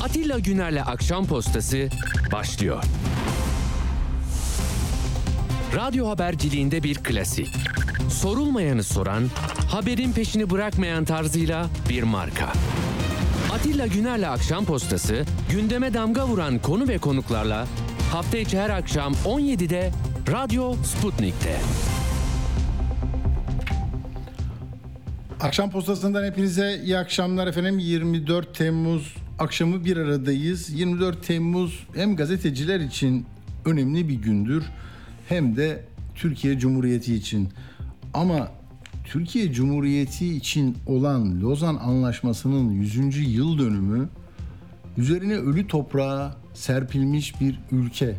Atilla Güner'le Akşam Postası başlıyor. Radyo haberciliğinde bir klasik. Sorulmayanı soran, haberin peşini bırakmayan tarzıyla bir marka. Atilla Güner'le Akşam Postası gündeme damga vuran konu ve konuklarla hafta içi her akşam 17'de Radyo Sputnik'te. Akşam postasından hepinize iyi akşamlar efendim. 24 Temmuz akşamı bir aradayız. 24 Temmuz hem gazeteciler için önemli bir gündür hem de Türkiye Cumhuriyeti için. Ama Türkiye Cumhuriyeti için olan Lozan Anlaşması'nın 100. yıl dönümü üzerine ölü toprağa serpilmiş bir ülke.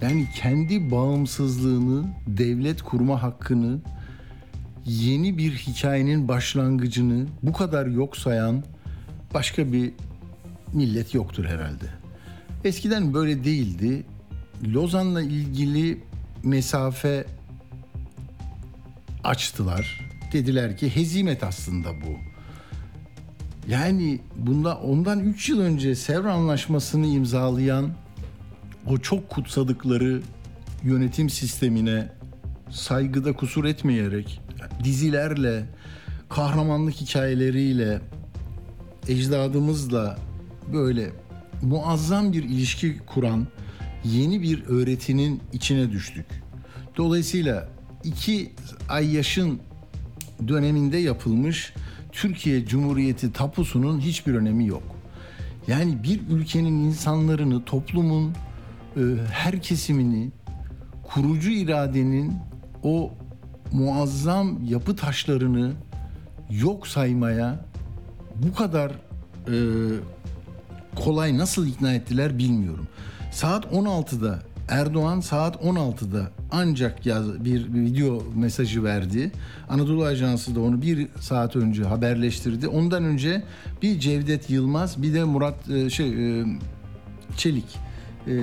Yani kendi bağımsızlığını, devlet kurma hakkını yeni bir hikayenin başlangıcını bu kadar yok sayan başka bir millet yoktur herhalde. Eskiden böyle değildi. Lozan'la ilgili mesafe açtılar. Dediler ki hezimet aslında bu. Yani bunda ondan 3 yıl önce Sevr Anlaşması'nı imzalayan o çok kutsadıkları yönetim sistemine saygıda kusur etmeyerek dizilerle, kahramanlık hikayeleriyle, ecdadımızla böyle muazzam bir ilişki kuran yeni bir öğretinin içine düştük. Dolayısıyla iki ay yaşın döneminde yapılmış Türkiye Cumhuriyeti tapusunun hiçbir önemi yok. Yani bir ülkenin insanlarını, toplumun e, her kesimini kurucu iradenin o muazzam yapı taşlarını yok saymaya bu kadar e, kolay nasıl ikna ettiler bilmiyorum. Saat 16'da Erdoğan saat 16'da ancak yaz, bir, video mesajı verdi. Anadolu Ajansı da onu bir saat önce haberleştirdi. Ondan önce bir Cevdet Yılmaz bir de Murat e, şey e, Çelik e,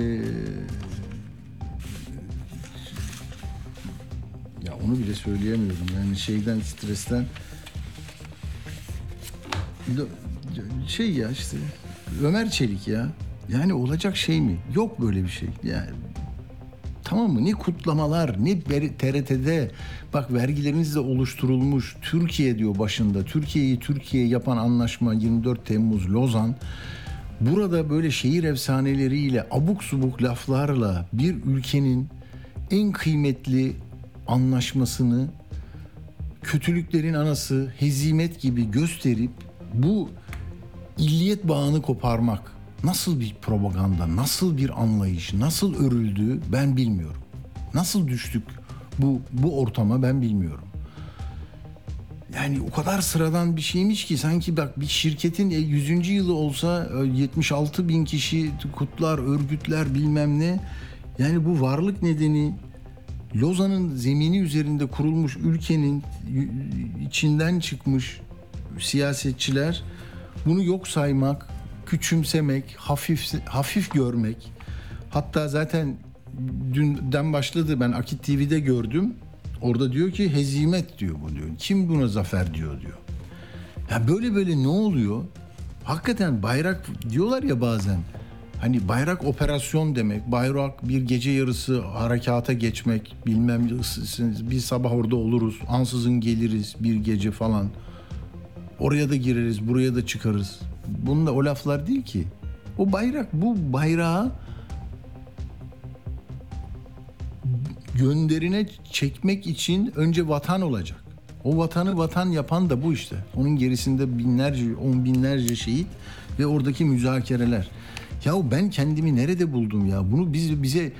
ya onu bile söyleyemiyorum yani şeyden stresten şey ya işte Ömer Çelik ya yani olacak şey mi? Yok böyle bir şey. Yani tamam mı? Ne kutlamalar, ne TRT'de bak vergileriniz de oluşturulmuş. Türkiye diyor başında. Türkiye'yi Türkiye yapan anlaşma 24 Temmuz Lozan. Burada böyle şehir efsaneleriyle abuk subuk laflarla bir ülkenin en kıymetli anlaşmasını kötülüklerin anası hezimet gibi gösterip bu illiyet bağını koparmak nasıl bir propaganda, nasıl bir anlayış, nasıl örüldü ben bilmiyorum. Nasıl düştük bu bu ortama ben bilmiyorum. Yani o kadar sıradan bir şeymiş ki sanki bak bir şirketin 100. yılı olsa 76 bin kişi kutlar, örgütler bilmem ne. Yani bu varlık nedeni Lozan'ın zemini üzerinde kurulmuş ülkenin içinden çıkmış siyasetçiler bunu yok saymak, küçümsemek, hafif hafif görmek. Hatta zaten dünden başladı ben Akit TV'de gördüm. Orada diyor ki hezimet diyor bu diyor. Kim buna zafer diyor diyor. Ya böyle böyle ne oluyor? Hakikaten bayrak diyorlar ya bazen. Hani bayrak operasyon demek. Bayrak bir gece yarısı harekata geçmek. Bilmem bir sabah orada oluruz. Ansızın geliriz bir gece falan. Oraya da gireriz, buraya da çıkarız. Bunun da o laflar değil ki. O bayrak bu bayrağı gönderine çekmek için önce vatan olacak. O vatanı vatan yapan da bu işte. Onun gerisinde binlerce, on binlerce şehit ve oradaki müzakereler. Ya ben kendimi nerede buldum ya? Bunu biz bize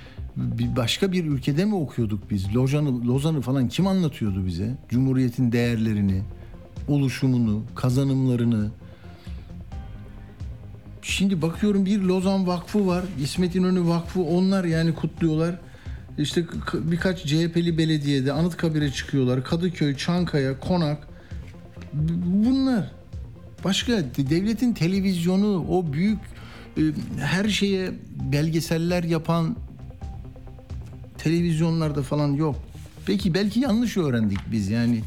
başka bir ülkede mi okuyorduk biz? Lozan'ı, Lozan'ı falan kim anlatıyordu bize? Cumhuriyetin değerlerini, oluşumunu, kazanımlarını. Şimdi bakıyorum bir Lozan Vakfı var. İsmet İnönü Vakfı onlar yani kutluyorlar. İşte birkaç CHP'li belediyede Anıtkabir'e çıkıyorlar. Kadıköy, Çankaya, Konak. Bunlar. Başka devletin televizyonu o büyük e, her şeye belgeseller yapan televizyonlarda falan yok. Peki belki yanlış öğrendik biz yani.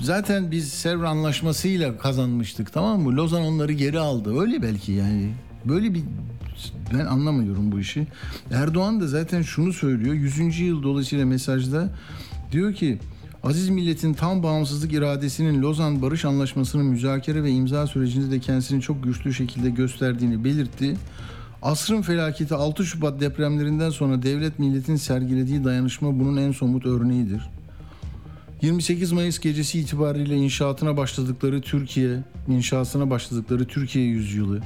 Zaten biz Sevr Anlaşması'yla kazanmıştık tamam mı? Lozan onları geri aldı. Öyle belki yani. Böyle bir ben anlamıyorum bu işi. Erdoğan da zaten şunu söylüyor. 100. yıl dolayısıyla mesajda diyor ki Aziz milletin tam bağımsızlık iradesinin Lozan Barış Anlaşması'nın müzakere ve imza sürecinde de kendisini çok güçlü şekilde gösterdiğini belirtti. Asrın felaketi 6 Şubat depremlerinden sonra devlet milletin sergilediği dayanışma bunun en somut örneğidir. 28 Mayıs gecesi itibariyle inşaatına başladıkları Türkiye, inşasına başladıkları Türkiye yüzyılı.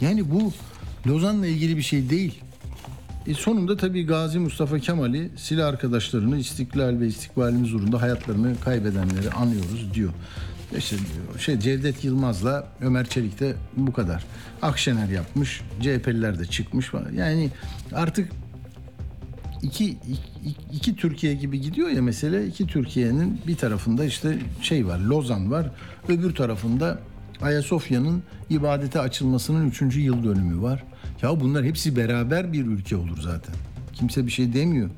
Yani bu Lozan'la ilgili bir şey değil. E sonunda tabii Gazi Mustafa Kemal'i, silah arkadaşlarını istiklal ve istikbalimiz uğrunda hayatlarını kaybedenleri anıyoruz diyor. İşte şey Cevdet Yılmaz'la Ömer Çelik de bu kadar. Akşener yapmış, CHP'liler de çıkmış falan. Yani artık iki, iki, iki Türkiye gibi gidiyor ya mesele. iki Türkiye'nin bir tarafında işte şey var, Lozan var. Öbür tarafında Ayasofya'nın ibadete açılmasının üçüncü yıl dönümü var. Ya bunlar hepsi beraber bir ülke olur zaten. Kimse bir şey demiyor.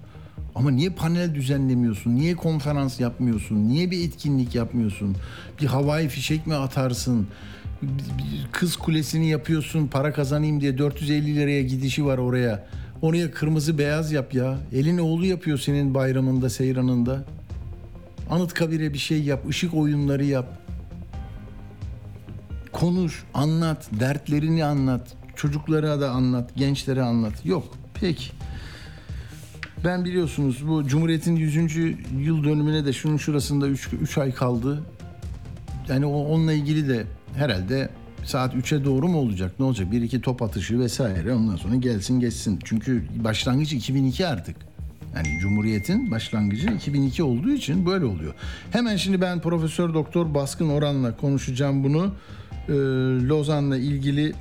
Ama niye panel düzenlemiyorsun? Niye konferans yapmıyorsun? Niye bir etkinlik yapmıyorsun? Bir havai fişek mi atarsın? Kız kulesini yapıyorsun, para kazanayım diye 450 liraya gidişi var oraya. Oraya kırmızı beyaz yap ya. Elin oğlu yapıyor senin bayramında, seyranında. Anıtkabir'e bir şey yap, ışık oyunları yap. Konuş, anlat, dertlerini anlat. Çocuklara da anlat, gençlere anlat. Yok, peki. Ben biliyorsunuz bu Cumhuriyet'in 100. yıl dönümüne de şunun şurasında 3 ay kaldı. Yani o, onunla ilgili de herhalde saat 3'e doğru mu olacak? Ne olacak? Bir iki top atışı vesaire ondan sonra gelsin geçsin. Çünkü başlangıç 2002 artık. Yani Cumhuriyet'in başlangıcı 2002 olduğu için böyle oluyor. Hemen şimdi ben Profesör Doktor Baskın Oran'la konuşacağım bunu. Ee, Lozan'la ilgili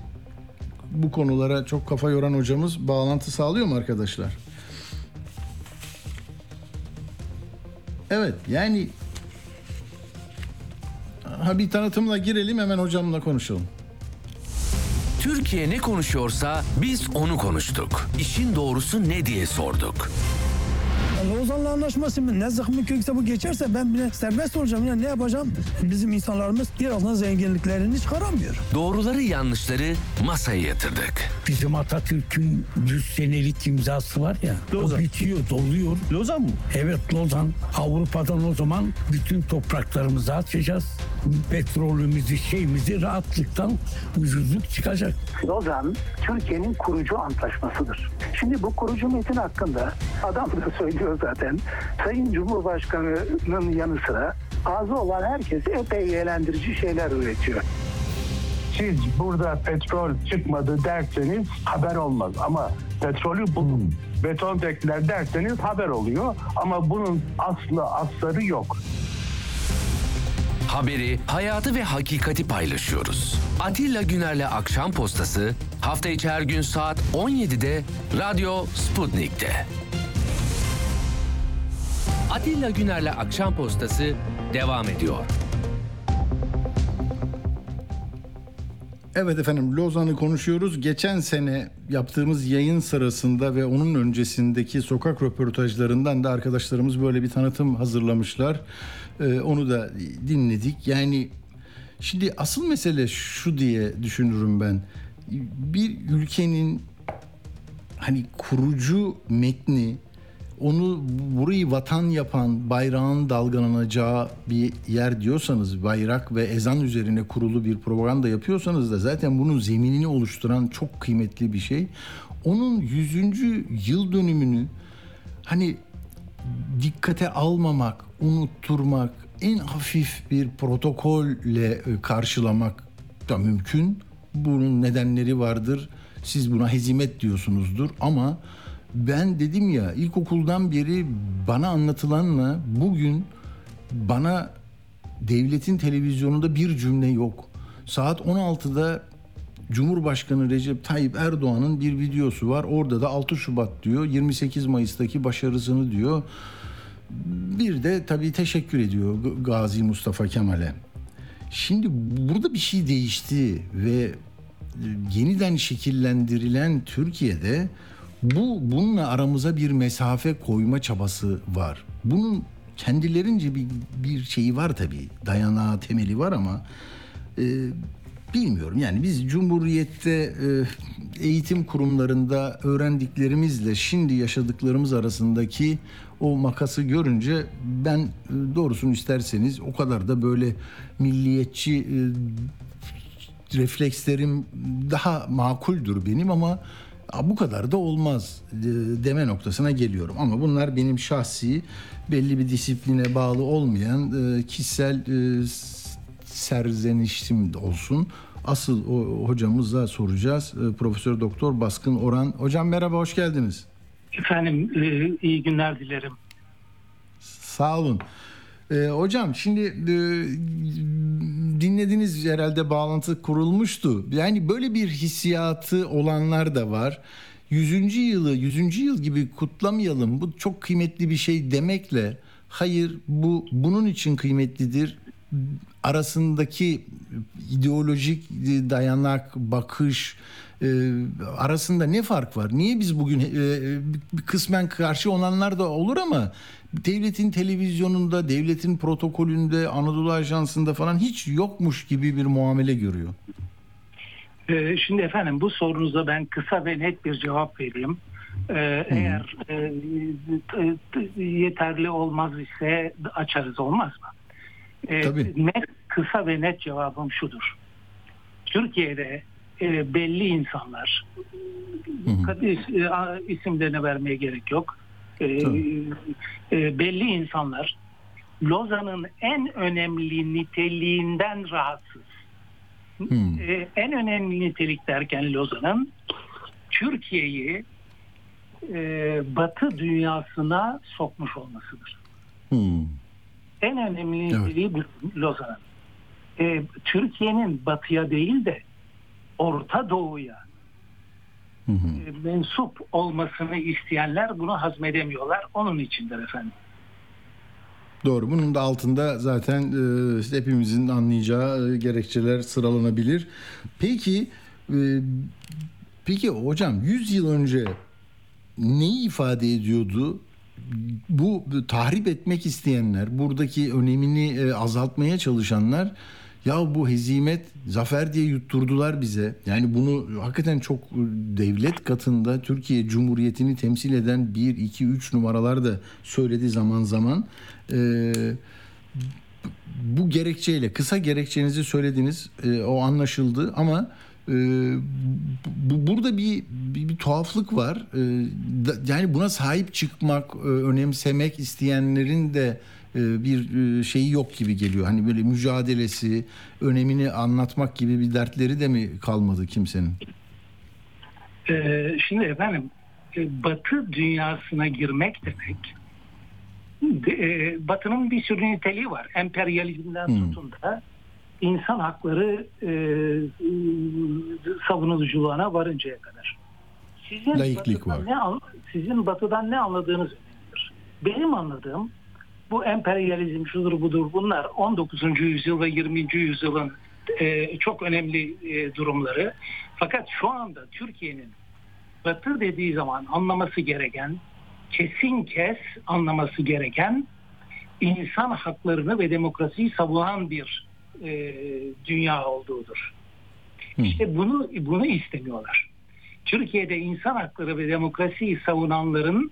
bu konulara çok kafa yoran hocamız bağlantı sağlıyor mu arkadaşlar? Evet yani ha bir tanıtımla girelim hemen hocamla konuşalım. Türkiye ne konuşuyorsa biz onu konuştuk. İşin doğrusu ne diye sorduk. Lozan'la anlaşması mı? Ne zıkkımı kökse bu geçerse ben bile serbest olacağım. Ya ne yapacağım? Bizim insanlarımız birazdan zenginliklerini çıkaramıyor. Doğruları yanlışları masaya yatırdık. Bizim Atatürk'ün 100 senelik imzası var ya. Lozan. O bitiyor, doluyor. Lozan mı? Evet Lozan. Avrupa'dan o zaman bütün topraklarımızı açacağız. Petrolümüzü, şeyimizi rahatlıktan ucuzluk çıkacak. Lozan Türkiye'nin kurucu antlaşmasıdır. Şimdi bu kurucu metin hakkında adam da söylüyor zaten. Sayın Cumhurbaşkanı'nın yanı sıra ağzı olan herkesi epey eğlendirici şeyler üretiyor. siz burada petrol çıkmadı derseniz haber olmaz. Ama petrolü bulun, beton dekler derseniz haber oluyor. Ama bunun aslı asları yok. Haberi, hayatı ve hakikati paylaşıyoruz. Atilla Güner'le Akşam Postası hafta içi her gün saat 17'de Radyo Sputnik'te. Atilla Güner'le Akşam Postası devam ediyor. Evet efendim Lozan'ı konuşuyoruz. Geçen sene yaptığımız yayın sırasında ve onun öncesindeki sokak röportajlarından da arkadaşlarımız böyle bir tanıtım hazırlamışlar. Ee, onu da dinledik. Yani şimdi asıl mesele şu diye düşünürüm ben. Bir ülkenin hani kurucu metni onu burayı vatan yapan bayrağın dalgalanacağı bir yer diyorsanız bayrak ve ezan üzerine kurulu bir propaganda yapıyorsanız da zaten bunun zeminini oluşturan çok kıymetli bir şey. Onun 100. yıl dönümünü hani dikkate almamak, unutturmak, en hafif bir protokolle e, karşılamak da mümkün. Bunun nedenleri vardır. Siz buna hezimet diyorsunuzdur ama ben dedim ya ilkokuldan beri bana anlatılanla bugün bana devletin televizyonunda bir cümle yok. Saat 16'da Cumhurbaşkanı Recep Tayyip Erdoğan'ın bir videosu var. Orada da 6 Şubat diyor. 28 Mayıs'taki başarısını diyor. Bir de tabii teşekkür ediyor Gazi Mustafa Kemal'e. Şimdi burada bir şey değişti ve e, yeniden şekillendirilen Türkiye'de bu bununla aramıza bir mesafe koyma çabası var. Bunun kendilerince bir, bir şeyi var tabii. Dayanağı, temeli var ama e, bilmiyorum. Yani biz Cumhuriyet'te e, eğitim kurumlarında öğrendiklerimizle şimdi yaşadıklarımız arasındaki o makası görünce ben e, doğrusunu isterseniz o kadar da böyle milliyetçi e, reflekslerim daha makuldür benim ama "Aa, bu kadar da olmaz e, deme noktasına geliyorum. Ama bunlar benim şahsi belli bir disipline bağlı olmayan e, kişisel e, s- serzenişim de olsun. Asıl o hocamıza soracağız. Profesör Doktor Baskın Oran. Hocam merhaba hoş geldiniz. Efendim iyi günler dilerim. Sağ olun. Hocam şimdi dinlediniz herhalde bağlantı kurulmuştu. Yani böyle bir hissiyatı olanlar da var. 100. yılı 100. yıl gibi kutlamayalım. Bu çok kıymetli bir şey demekle hayır bu bunun için kıymetlidir. Arasındaki ideolojik dayanak, bakış e, arasında ne fark var? Niye biz bugün e, e, kısmen karşı olanlar da olur ama devletin televizyonunda, devletin protokolünde, Anadolu Ajansı'nda falan hiç yokmuş gibi bir muamele görüyor. E, şimdi efendim bu sorunuza ben kısa ve net bir cevap vereyim. E, eğer e, t- t- yeterli olmaz ise açarız olmaz mı? E, Tabii. net, kısa ve net cevabım şudur. Türkiye'de e, belli insanlar, Kad- is- e, isimlerini vermeye gerek yok. E, Tabii. e, belli insanlar Lozan'ın en önemli niteliğinden rahatsız. Hmm. E, en önemli nitelik derken Lozan'ın Türkiye'yi e, Batı dünyasına sokmuş olmasıdır. Hmm. En önemli Evet. niteliği bu Lozan'ın. E, Türkiye'nin batıya değil de Orta Doğu'ya Hı hı. e, mensup olmasını isteyenler bunu hazmedemiyorlar. Onun içindir efendim. Doğru. Bunun da altında zaten e, hepimizin anlayacağı e, gerekçeler sıralanabilir. Peki e, peki hocam 100 yıl önce neyi ifade ediyordu? Bu tahrip etmek isteyenler, buradaki önemini e, azaltmaya çalışanlar ya bu hezimet zafer diye yutturdular bize. Yani bunu hakikaten çok e, devlet katında Türkiye Cumhuriyeti'ni temsil eden 1, 2, 3 numaralar da söyledi zaman zaman. Ee, bu gerekçeyle kısa gerekçenizi söylediniz e, o anlaşıldı ama e, bu, burada bir, bir bir tuhaflık var E, da- yani buna sahip çıkmak e, önemsemek isteyenlerin de bir e, şeyi yok gibi geliyor hani böyle mücadelesi önemini anlatmak gibi bir dertleri de mi kalmadı kimsenin? E, şimdi efendim e, Batı dünyasına girmek demek de- e, Batı'nın bir sürü niteliği var. Emperyalizmden Hmm. tutun da insan hakları e, e, savunuculuğuna varıncaya kadar. Sizin Laiklik batıdan var. Ne, sizin batıdan ne anladığınız önemlidir. Benim anladığım bu emperyalizm şudur budur bunlar 19. yüzyıl ve 20. yüzyılın e, çok önemli e, durumları. Fakat şu anda Türkiye'nin Batı dediği zaman anlaması gereken, kesin kes anlaması gereken insan haklarını ve demokrasiyi savunan bir e, dünya olduğudur. Hı. İşte bunu bunu istemiyorlar. Türkiye'de insan hakları ve demokrasiyi savunanların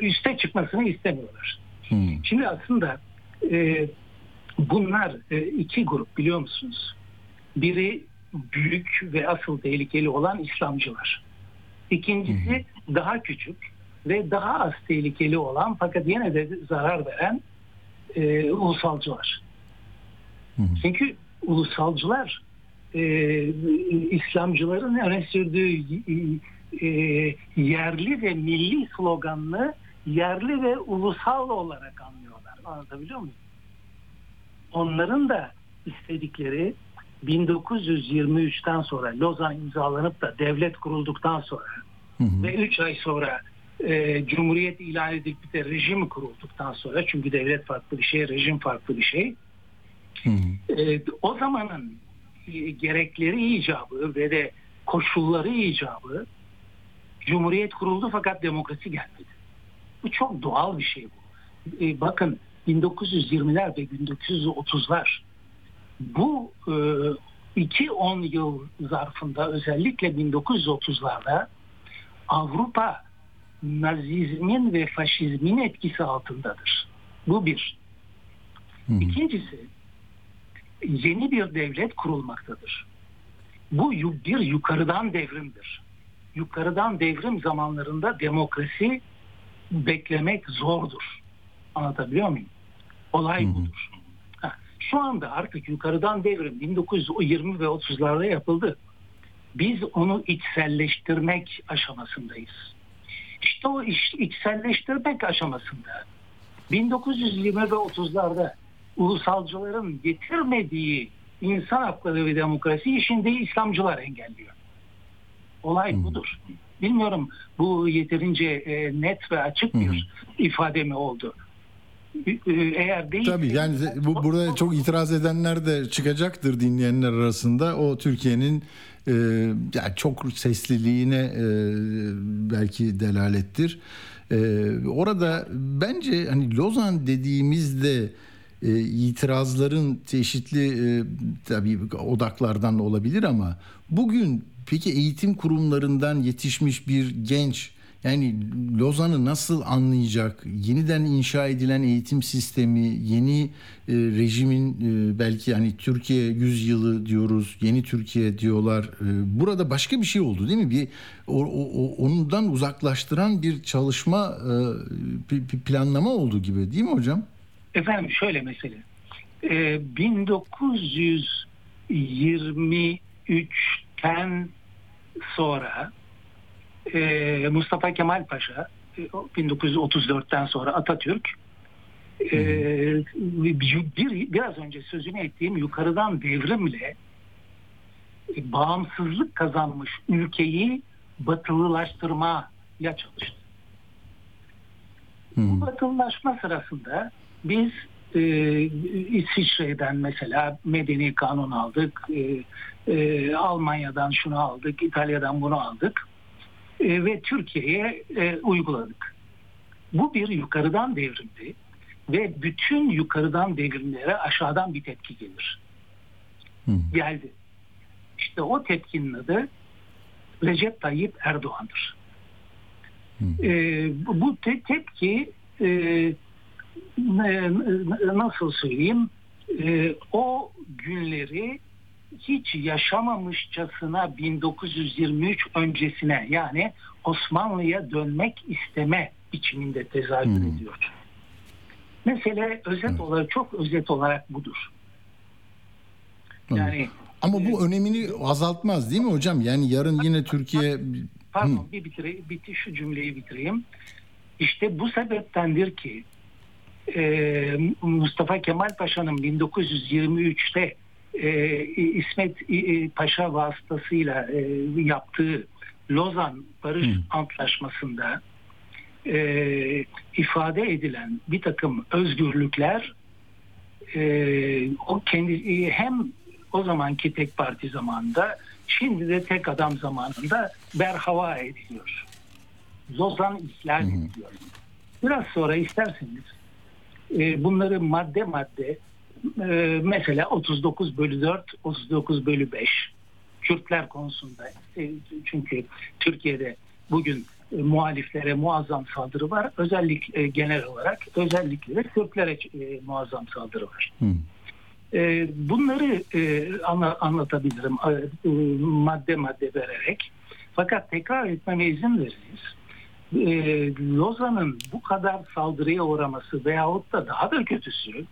üste çıkmasını istemiyorlar. Hmm. Şimdi aslında e, bunlar e, iki grup biliyor musunuz? Biri büyük ve asıl tehlikeli olan İslamcılar. İkincisi daha küçük ve daha az tehlikeli olan fakat yine de zarar veren e, ulusalcılar. Hı. Çünkü ulusalcılar e, İslamcıların öne sürdüğü e, yerli ve milli sloganını yerli ve ulusal olarak anlıyorlar. Anlatabiliyor muyum? Onların da istedikleri 1923'ten sonra Lozan imzalanıp da devlet kurulduktan sonra Hı hı. ve 3 ay sonra e, Cumhuriyet ilan edilip de rejim kurulduktan sonra çünkü devlet farklı bir şey, rejim farklı bir şey. Hı hı. E, o zamanın e, gerekleri icabı ve de koşulları icabı Cumhuriyet kuruldu fakat demokrasi gelmedi. Bu çok doğal bir şey bu. E, bakın 1920'ler ve 1930'lar bu e, iki on yıl zarfında özellikle 1930'larda Avrupa Nazizmin ve faşizmin etkisi altındadır. Bu bir. İkincisi yeni bir devlet kurulmaktadır. Bu bir yukarıdan devrimdir. Yukarıdan devrim zamanlarında demokrasi beklemek zordur. Anlatabiliyor muyum? Olay budur. Ha, Şu anda artık yukarıdan devrim 1920 ve 30'larda yapıldı. Biz onu içselleştirmek aşamasındayız. İşte o iş, içselleştirmek aşamasında 1920 ve 30'larda ulusalcıların getirmediği insan hakları ve demokrasi şimdi İslamcılar engelliyor. Olay budur. Bilmiyorum bu yeterince e, net ve açık bir ifade mi oldu? E, Eğer değil Tabii yani bu burada çok itiraz edenler de çıkacaktır dinleyenler arasında. O Türkiye'nin e, yani çok sesliliğine e, belki delalettir. E, orada bence hani Lozan dediğimizde e, itirazların çeşitli e, tabii odaklardan olabilir ama bugün Peki eğitim kurumlarından yetişmiş bir genç yani Lozan'ı nasıl anlayacak? Yeniden inşa edilen eğitim sistemi, yeni e, rejimin e, belki yani Türkiye yüzyılı diyoruz, yeni Türkiye diyorlar. E, burada başka bir şey oldu değil mi? Bir o, o, ondan uzaklaştıran bir çalışma e, planlama oldu gibi değil mi hocam? Efendim şöyle mesele. E, 1923 1980'den sonra e, Mustafa Kemal Paşa e, 1934'ten sonra Atatürk e, bir, biraz önce sözünü ettiğim yukarıdan devrimle e, bağımsızlık kazanmış ülkeyi batılılaştırmaya çalıştı. Hmm. Bu batılılaşma sırasında biz e, İsviçre'den mesela medeni kanun aldık, e, e, Almanya'dan şunu aldık, İtalya'dan bunu aldık e, ve Türkiye'ye e, uyguladık. Bu bir yukarıdan devrimdi ve bütün yukarıdan devrimlere aşağıdan bir tepki gelir. Geldi. İşte o tepkinin adı Recep Tayyip Erdoğan'dır. E, bu te- tepki e, nasıl söyleyeyim e, o günleri hiç yaşamamışçasına 1923 öncesine yani Osmanlı'ya dönmek isteme biçiminde tezahür ediyor. Mesele özet olarak çok özet olarak budur. Yani Ama bu önemini azaltmaz değil mi hocam? Yani yarın yine Türkiye Pardon bir bitire, biti şu cümleyi bitireyim. İşte bu sebeptendir ki e, Mustafa Kemal Paşa'nın 1923'te e, İsmet e, Paşa vasıtasıyla e, yaptığı Lozan Barış Antlaşması'nda e, ifade edilen bir takım özgürlükler e, o kendi e, hem o zamanki tek parti zamanında şimdi de tek adam zamanında berhava ediliyor. Lozan ihlal ediliyor. Biraz sonra isterseniz e, bunları madde madde e, mesela 39 bölü 4, 39 bölü 5 Kürtler konusunda e, çünkü Türkiye'de bugün e, muhaliflere muazzam saldırı var. Özellikle e, genel olarak özellikle de Kürtlere e, muazzam saldırı var. E, bunları e, anla- anlatabilirim e, madde madde vererek. Fakat tekrar etmeme izin veriniz. E, Lozan'ın bu kadar saldırıya uğraması veyahut da daha da kötüsü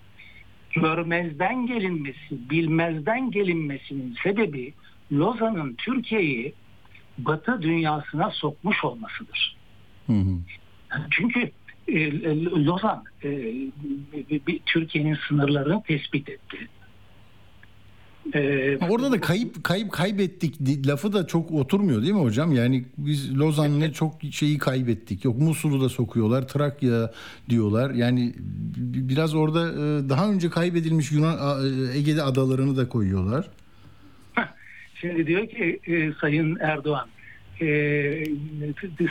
görmezden gelinmesi, bilmezden gelinmesinin sebebi Lozan'ın Türkiye'yi Batı dünyasına sokmuş olmasıdır. Çünkü e, Lozan e, bir- bir Türkiye'nin sınırlarını tespit etti. E, Orada da kayıp kayıp kaybettik lafı da çok oturmuyor değil mi hocam? Yani biz Lozan'la çok şeyi kaybettik. Yok Musul'u da sokuyorlar, Trakya diyorlar. Yani bi- biraz orada e, daha önce kaybedilmiş Yunan e, Ege'de adalarını da koyuyorlar. Şimdi diyor ki e, Sayın Erdoğan e,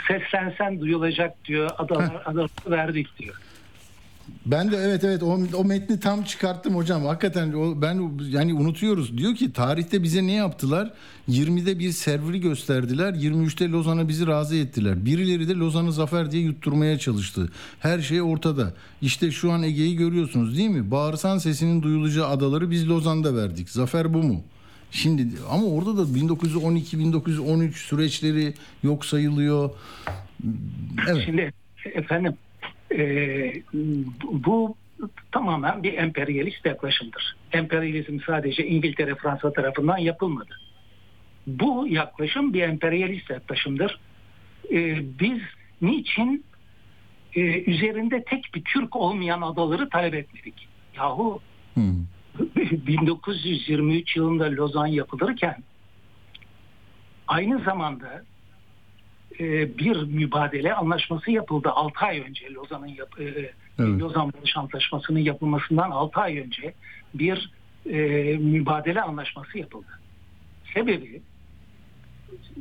seslensen duyulacak diyor adalar adaları verdik diyor. Ben de evet evet o, o metni tam çıkarttım hocam. Hakikaten o, ben yani unutuyoruz. Diyor ki tarihte bize ne yaptılar? 20'de bir serveri gösterdiler. 23'te Lozan'a bizi razı ettiler. Birileri de Lozan'ı zafer diye yutturmaya çalıştı. Her şey ortada. İşte şu an Ege'yi görüyorsunuz değil mi? Bağırsan sesinin duyulacağı adaları biz Lozan'da verdik. Zafer bu mu? Şimdi ama orada da 1912-1913 süreçleri yok sayılıyor. Evet. Şimdi efendim e, bu tamamen bir emperyalist yaklaşımdır. Emperyalizm sadece İngiltere, Fransa tarafından yapılmadı. Bu yaklaşım bir emperyalist yaklaşımdır. E, biz niçin e, üzerinde tek bir Türk olmayan adaları talep etmedik? Yahu Hı. 1923 yılında Lozan yapılırken aynı zamanda e, bir mübadele anlaşması yapıldı 6 ay önce Lozan'ın yap, e, Evet. Lozan Barış Antlaşması'nın yapılmasından 6 ay önce bir e, mübadele anlaşması yapıldı. Sebebi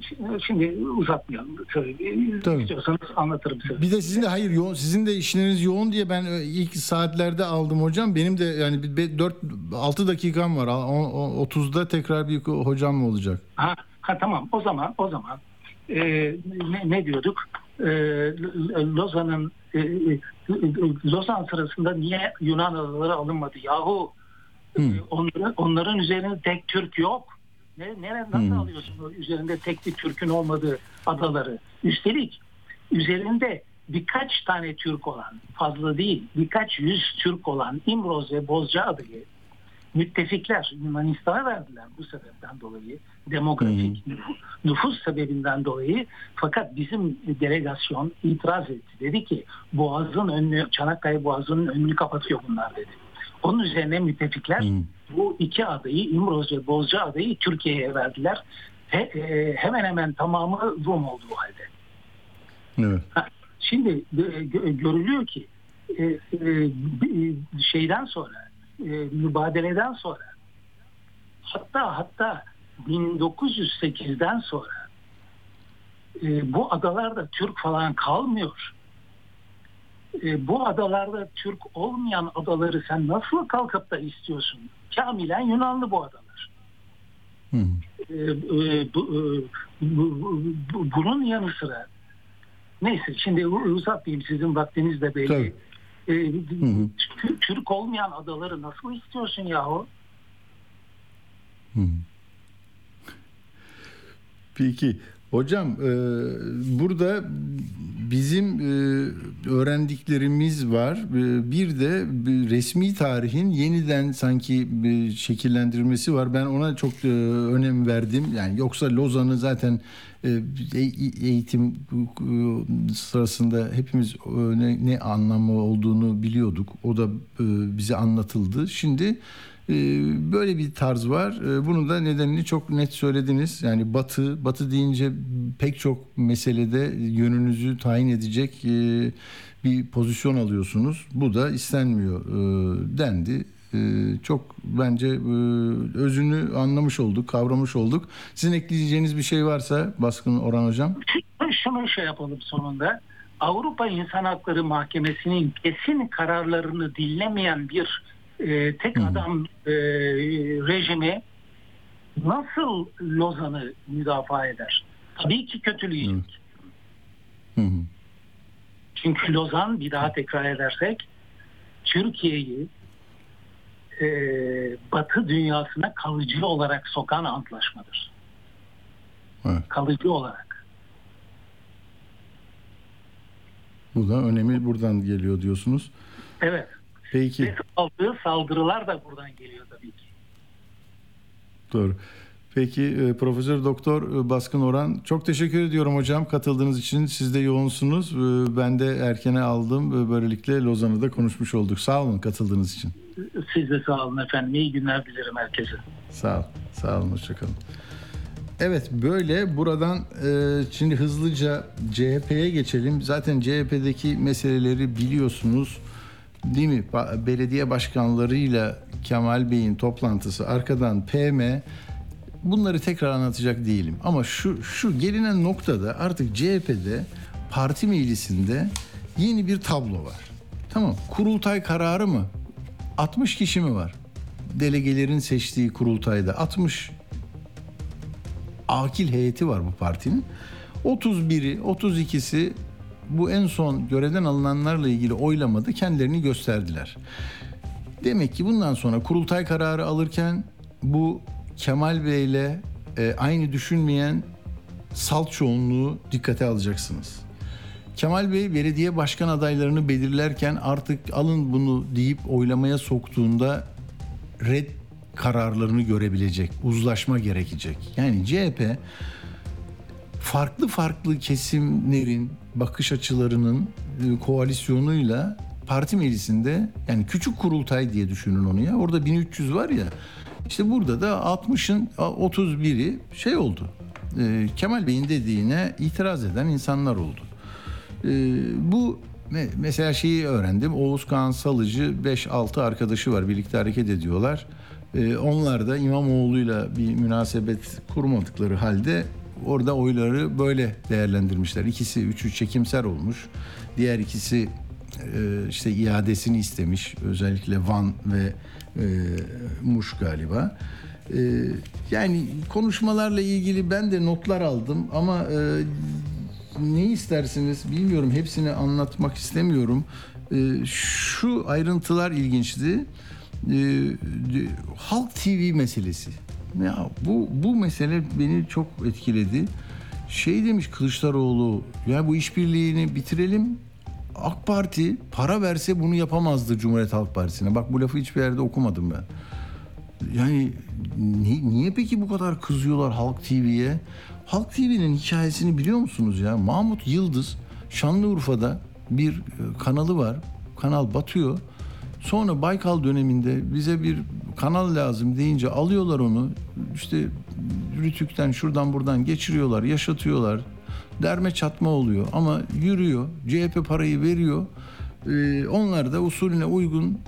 şimdi, şimdi uzatmayalım. Tabii. Tabii. İstiyorsanız anlatırım size. Bir de sizin de hayır yoğun, sizin de işleriniz yoğun diye ben e, ilk saatlerde aldım hocam. Benim de yani 4 6 dakikam var. O- o- 30'da tekrar bir hocam olacak. Ha, ha tamam o zaman o zaman e, ne, ne diyorduk? E, L- Lozan'ın e, e, Lozan sırasında niye Yunan adaları alınmadı? Yahu Hı. e, onların, onların üzerinde tek Türk yok. Ne, nere, nasıl Hı. alıyorsun üzerinde tek bir Türk'ün olmadığı adaları? Üstelik üzerinde birkaç tane Türk olan, fazla değil, birkaç yüz Türk olan İmroz ve Bozcaada'yı müttefikler Yunanistan'a verdiler bu sebepten dolayı. Demografik nüfus, nüfus sebebinden dolayı. Fakat bizim delegasyon itiraz etti. Dedi ki Boğaz'ın önünü, Çanakkale Boğazı'nın önünü kapatıyor bunlar dedi. Onun üzerine müttefikler bu iki adayı İmroz ve Bozca adayı Türkiye'ye verdiler. He, e, hemen hemen tamamı Rum oldu bu halde. Evet. Ha, Şimdi e, gö- görülüyor ki e, e, şeyden sonra e, mübadeleden sonra hatta hatta 1908'den sonra e, bu adalarda Türk falan kalmıyor. E, bu adalarda Türk olmayan adaları sen nasıl kalkıp da istiyorsun? Kamilen Yunanlı bu adalar. Hı. E, e, bu, e, bu- bu- bu- bunun yanı sıra neyse şimdi uzatmayayım sizin vaktiniz de belli. Tabii. E, hı. Tü- Türk olmayan adaları nasıl istiyorsun yahu? Hı. Peki hocam e, burada bizim e, öğrendiklerimiz var. E, bir de bir resmi tarihin yeniden sanki bir şekillendirilmesi var. Ben ona çok e, önem verdim. Yani yoksa Lozan'ı zaten e, e- eğitim e, sırasında hepimiz e, ne, ne anlamı olduğunu biliyorduk. O da e, bize anlatıldı. Şimdi ee, Böyle bir tarz var. Ee, Bunun da nedenini çok net söylediniz. Yani Batı, Batı deyince pek çok meselede yönünüzü tayin edecek e, bir pozisyon alıyorsunuz. Bu da istenmiyor e, dendi. E, Çok bence e, özünü anlamış olduk, kavramış olduk. Sizin ekleyeceğiniz bir şey varsa Baskın Orhan Hocam. Şunu şey yapalım sonunda. Avrupa İnsan Hakları Mahkemesi'nin kesin kararlarını dinlemeyen bir e, tek adam e, rejimi nasıl Lozan'ı müdafaa eder? Tabii ki kötüleyecek. Hı hı. Çünkü Lozan bir daha tekrar edersek Türkiye'yi e, Batı dünyasına kalıcı olarak sokan antlaşmadır. Evet. Kalıcı olarak. Bu da önemi buradan geliyor diyorsunuz. Evet. Peki. Ve aldığı saldırılar da buradan geliyor tabii ki. Doğru. Peki e, Profesör Doktor e, Baskın Orhan çok teşekkür ediyorum hocam katıldığınız için. Siz de yoğunsunuz. E, Ben de erkene aldım. ve Böylelikle Lozan'ı da konuşmuş olduk. Sağ olun katıldığınız için. Siz de sağ olun efendim. İyi günler dilerim herkese. Sağ ol. Sağ olun. Hoşçakalın. Evet böyle buradan e, şimdi hızlıca CHP'ye geçelim. Zaten CHP'deki meseleleri biliyorsunuz. Değil mi? Belediye başkanlarıyla Kemal Bey'in toplantısı arkadan PM bunları tekrar anlatacak değilim. Ama şu şu gelinen noktada artık CHP'de parti meclisinde yeni bir tablo var. Tamam. Kurultay kararı mı? 60 kişi mi var? Delegelerin seçtiği kurultayda 60 akil heyeti var bu partinin. 31'i, 32'si bu en son görevden alınanlarla ilgili oylamada kendilerini gösterdiler. Demek ki bundan sonra kurultay kararı alırken bu Kemal Bey'le e, aynı düşünmeyen salt çoğunluğu dikkate alacaksınız. Kemal Bey belediye başkan adaylarını belirlerken artık alın bunu deyip oylamaya soktuğunda red kararlarını görebilecek, uzlaşma gerekecek. Yani CHP farklı farklı kesimlerin bakış açılarının e, koalisyonuyla parti meclisinde yani küçük kurultay diye düşünün onu ya. Orada 1300 var ya. İşte burada da 60'ın 31'i şey oldu. E, Kemal Bey'in dediğine itiraz eden insanlar oldu. E, bu me- mesela şeyi öğrendim. Oğuz Kağan Salıcı 5-6 arkadaşı var. Birlikte hareket ediyorlar. E, onlar da İmamoğlu'yla bir münasebet kurmadıkları halde orada oyları böyle değerlendirmişler. İkisi üçü çekimser olmuş. Diğer ikisi e, işte iadesini istemiş. Özellikle Van ve e, Muş galiba. E, yani konuşmalarla ilgili ben de notlar aldım ama e, ne istersiniz bilmiyorum. Hepsini anlatmak istemiyorum. E, şu ayrıntılar ilginçti. E, Halk TV meselesi. Ya bu bu mesele beni çok etkiledi. Şey demiş Kılıçdaroğlu, ya bu işbirliğini bitirelim. AK Parti para verse bunu yapamazdı Cumhuriyet Halk Partisi'ne. Bak bu lafı hiçbir yerde okumadım ben. Yani ni- niye peki bu kadar kızıyorlar Halk TV'ye? Halk TV'nin hikayesini biliyor musunuz ya? Mahmut Yıldız Şanlıurfa'da bir e, kanalı var. Kanal batıyor. Sonra Baykal döneminde bize bir kanal lazım deyince alıyorlar onu. İşte Rütük'ten şuradan buradan geçiriyorlar, yaşatıyorlar. Derme çatma oluyor ama yürüyor. CHP parayı veriyor. Ee, onlar da usulüne uygun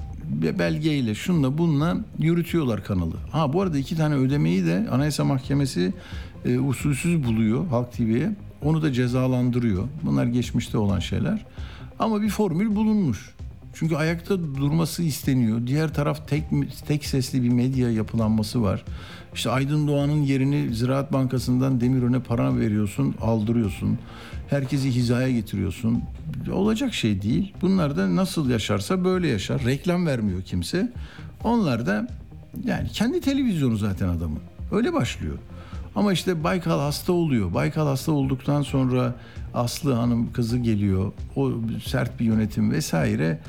belgeyle şunla bununla yürütüyorlar kanalı. Ha bu arada iki tane ödemeyi de Anayasa Mahkemesi e, usulsüz buluyor Halk TV'ye. Onu da cezalandırıyor. Bunlar geçmişte olan şeyler. Ama bir formül bulunmuş. Çünkü ayakta durması isteniyor. Diğer taraf tek tek sesli bir medya yapılanması var. İşte Aydın Doğan'ın yerini Ziraat Bankası'ndan Demirören'e para veriyorsun, aldırıyorsun. Herkesi hizaya getiriyorsun. Olacak şey değil. Bunlar da nasıl yaşarsa böyle yaşar. Reklam vermiyor kimse. Onlar da yani kendi televizyonu zaten adamın. Öyle başlıyor. Ama işte Baykal hasta oluyor. Baykal hasta olduktan sonra Aslı Hanım kızı geliyor. O sert bir yönetim vesaire.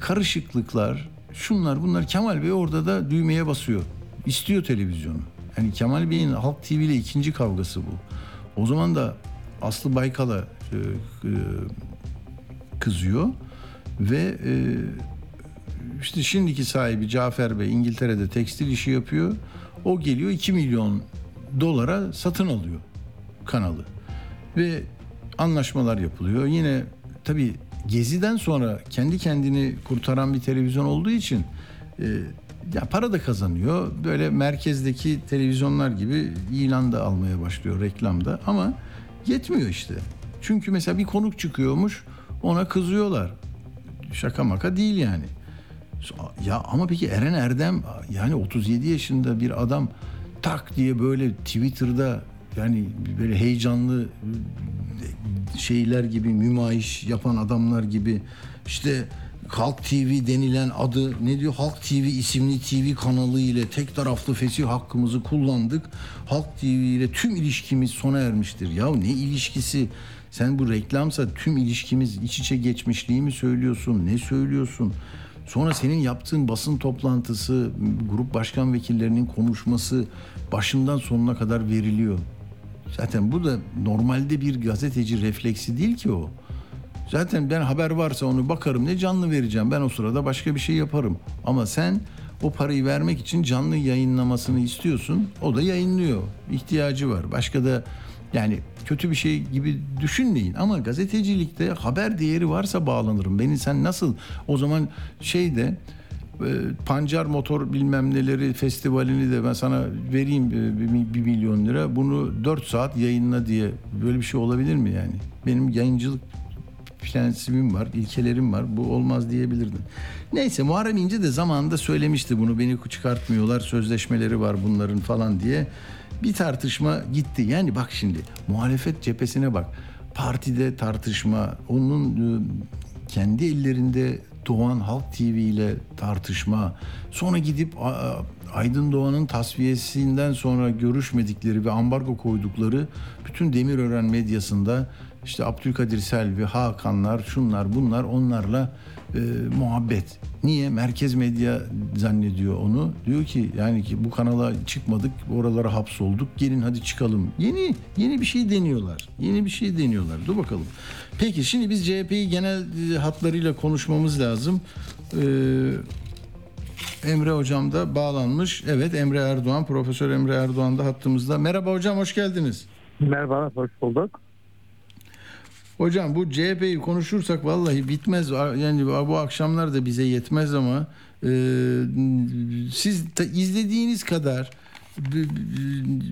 Karışıklıklar, şunlar bunlar. Kemal Bey orada da düğmeye basıyor. İstiyor televizyonu. Yani Kemal Bey'in Halk TV ile ikinci kavgası bu. O zaman da Aslı Baykal'a e, e, kızıyor ve e, işte şimdiki sahibi Cafer Bey İngiltere'de tekstil işi yapıyor. O geliyor 2 milyon dolara satın alıyor kanalı. Ve anlaşmalar yapılıyor. Yine tabii Gezi'den sonra kendi kendini kurtaran bir televizyon olduğu için e, ya para da kazanıyor. Böyle merkezdeki televizyonlar gibi ilan da almaya başlıyor reklamda ama yetmiyor işte. Çünkü mesela bir konuk çıkıyormuş ona kızıyorlar. Şaka maka değil yani. Ya ama peki Eren Erdem yani 37 yaşında bir adam tak diye böyle Twitter'da yani böyle heyecanlı şeyler gibi mümayiş yapan adamlar gibi işte Halk TV denilen adı ne diyor Halk TV isimli TV kanalı ile tek taraflı fesih hakkımızı kullandık. Halk TV ile tüm ilişkimiz sona ermiştir. Ya ne ilişkisi? Sen bu reklamsa tüm ilişkimiz iç içe geçmişliği mi söylüyorsun? Ne söylüyorsun? Sonra senin yaptığın basın toplantısı, grup başkan vekillerinin konuşması başından sonuna kadar veriliyor. Zaten bu da normalde bir gazeteci refleksi değil ki o. Zaten ben haber varsa onu bakarım ne canlı vereceğim. Ben o sırada başka bir şey yaparım. Ama sen o parayı vermek için canlı yayınlamasını istiyorsun. O da yayınlıyor. İhtiyacı var. Başka da yani kötü bir şey gibi düşünmeyin ama gazetecilikte haber değeri varsa bağlanırım. Beni sen nasıl o zaman şeyde e, Pancar Motor bilmem neleri festivalini de ben sana vereyim e, bir, milyon lira. Bunu 4 saat yayınla diye böyle bir şey olabilir mi yani? Benim yayıncılık prensibim var, ilkelerim var. Bu olmaz diyebilirdin. Neyse Muharrem İnce de zamanında söylemişti bunu. Beni çıkartmıyorlar, sözleşmeleri var bunların falan diye. Bir tartışma gitti. Yani bak şimdi muhalefet cephesine bak. Partide tartışma, onun e, kendi ellerinde Doğan Halk TV ile tartışma, sonra gidip Aydın Doğan'ın tasfiyesinden sonra görüşmedikleri ve ambargo koydukları bütün Demirören medyasında işte Abdülkadir Selvi, Hakanlar, şunlar bunlar onlarla e, muhabbet. Niye? Merkez medya zannediyor onu. Diyor ki yani ki bu kanala çıkmadık, oralara hapsolduk. Gelin hadi çıkalım. Yeni yeni bir şey deniyorlar. Yeni bir şey deniyorlar. Dur bakalım. Peki şimdi biz CHP'yi genel hatlarıyla konuşmamız lazım. Ee, Emre hocam da bağlanmış. Evet Emre Erdoğan, Profesör Emre Erdoğan da hattımızda. Merhaba hocam hoş geldiniz. Merhaba, hoş bulduk. Hocam bu CHP'yi konuşursak vallahi bitmez. Yani bu akşamlar da bize yetmez ama e, siz izlediğiniz kadar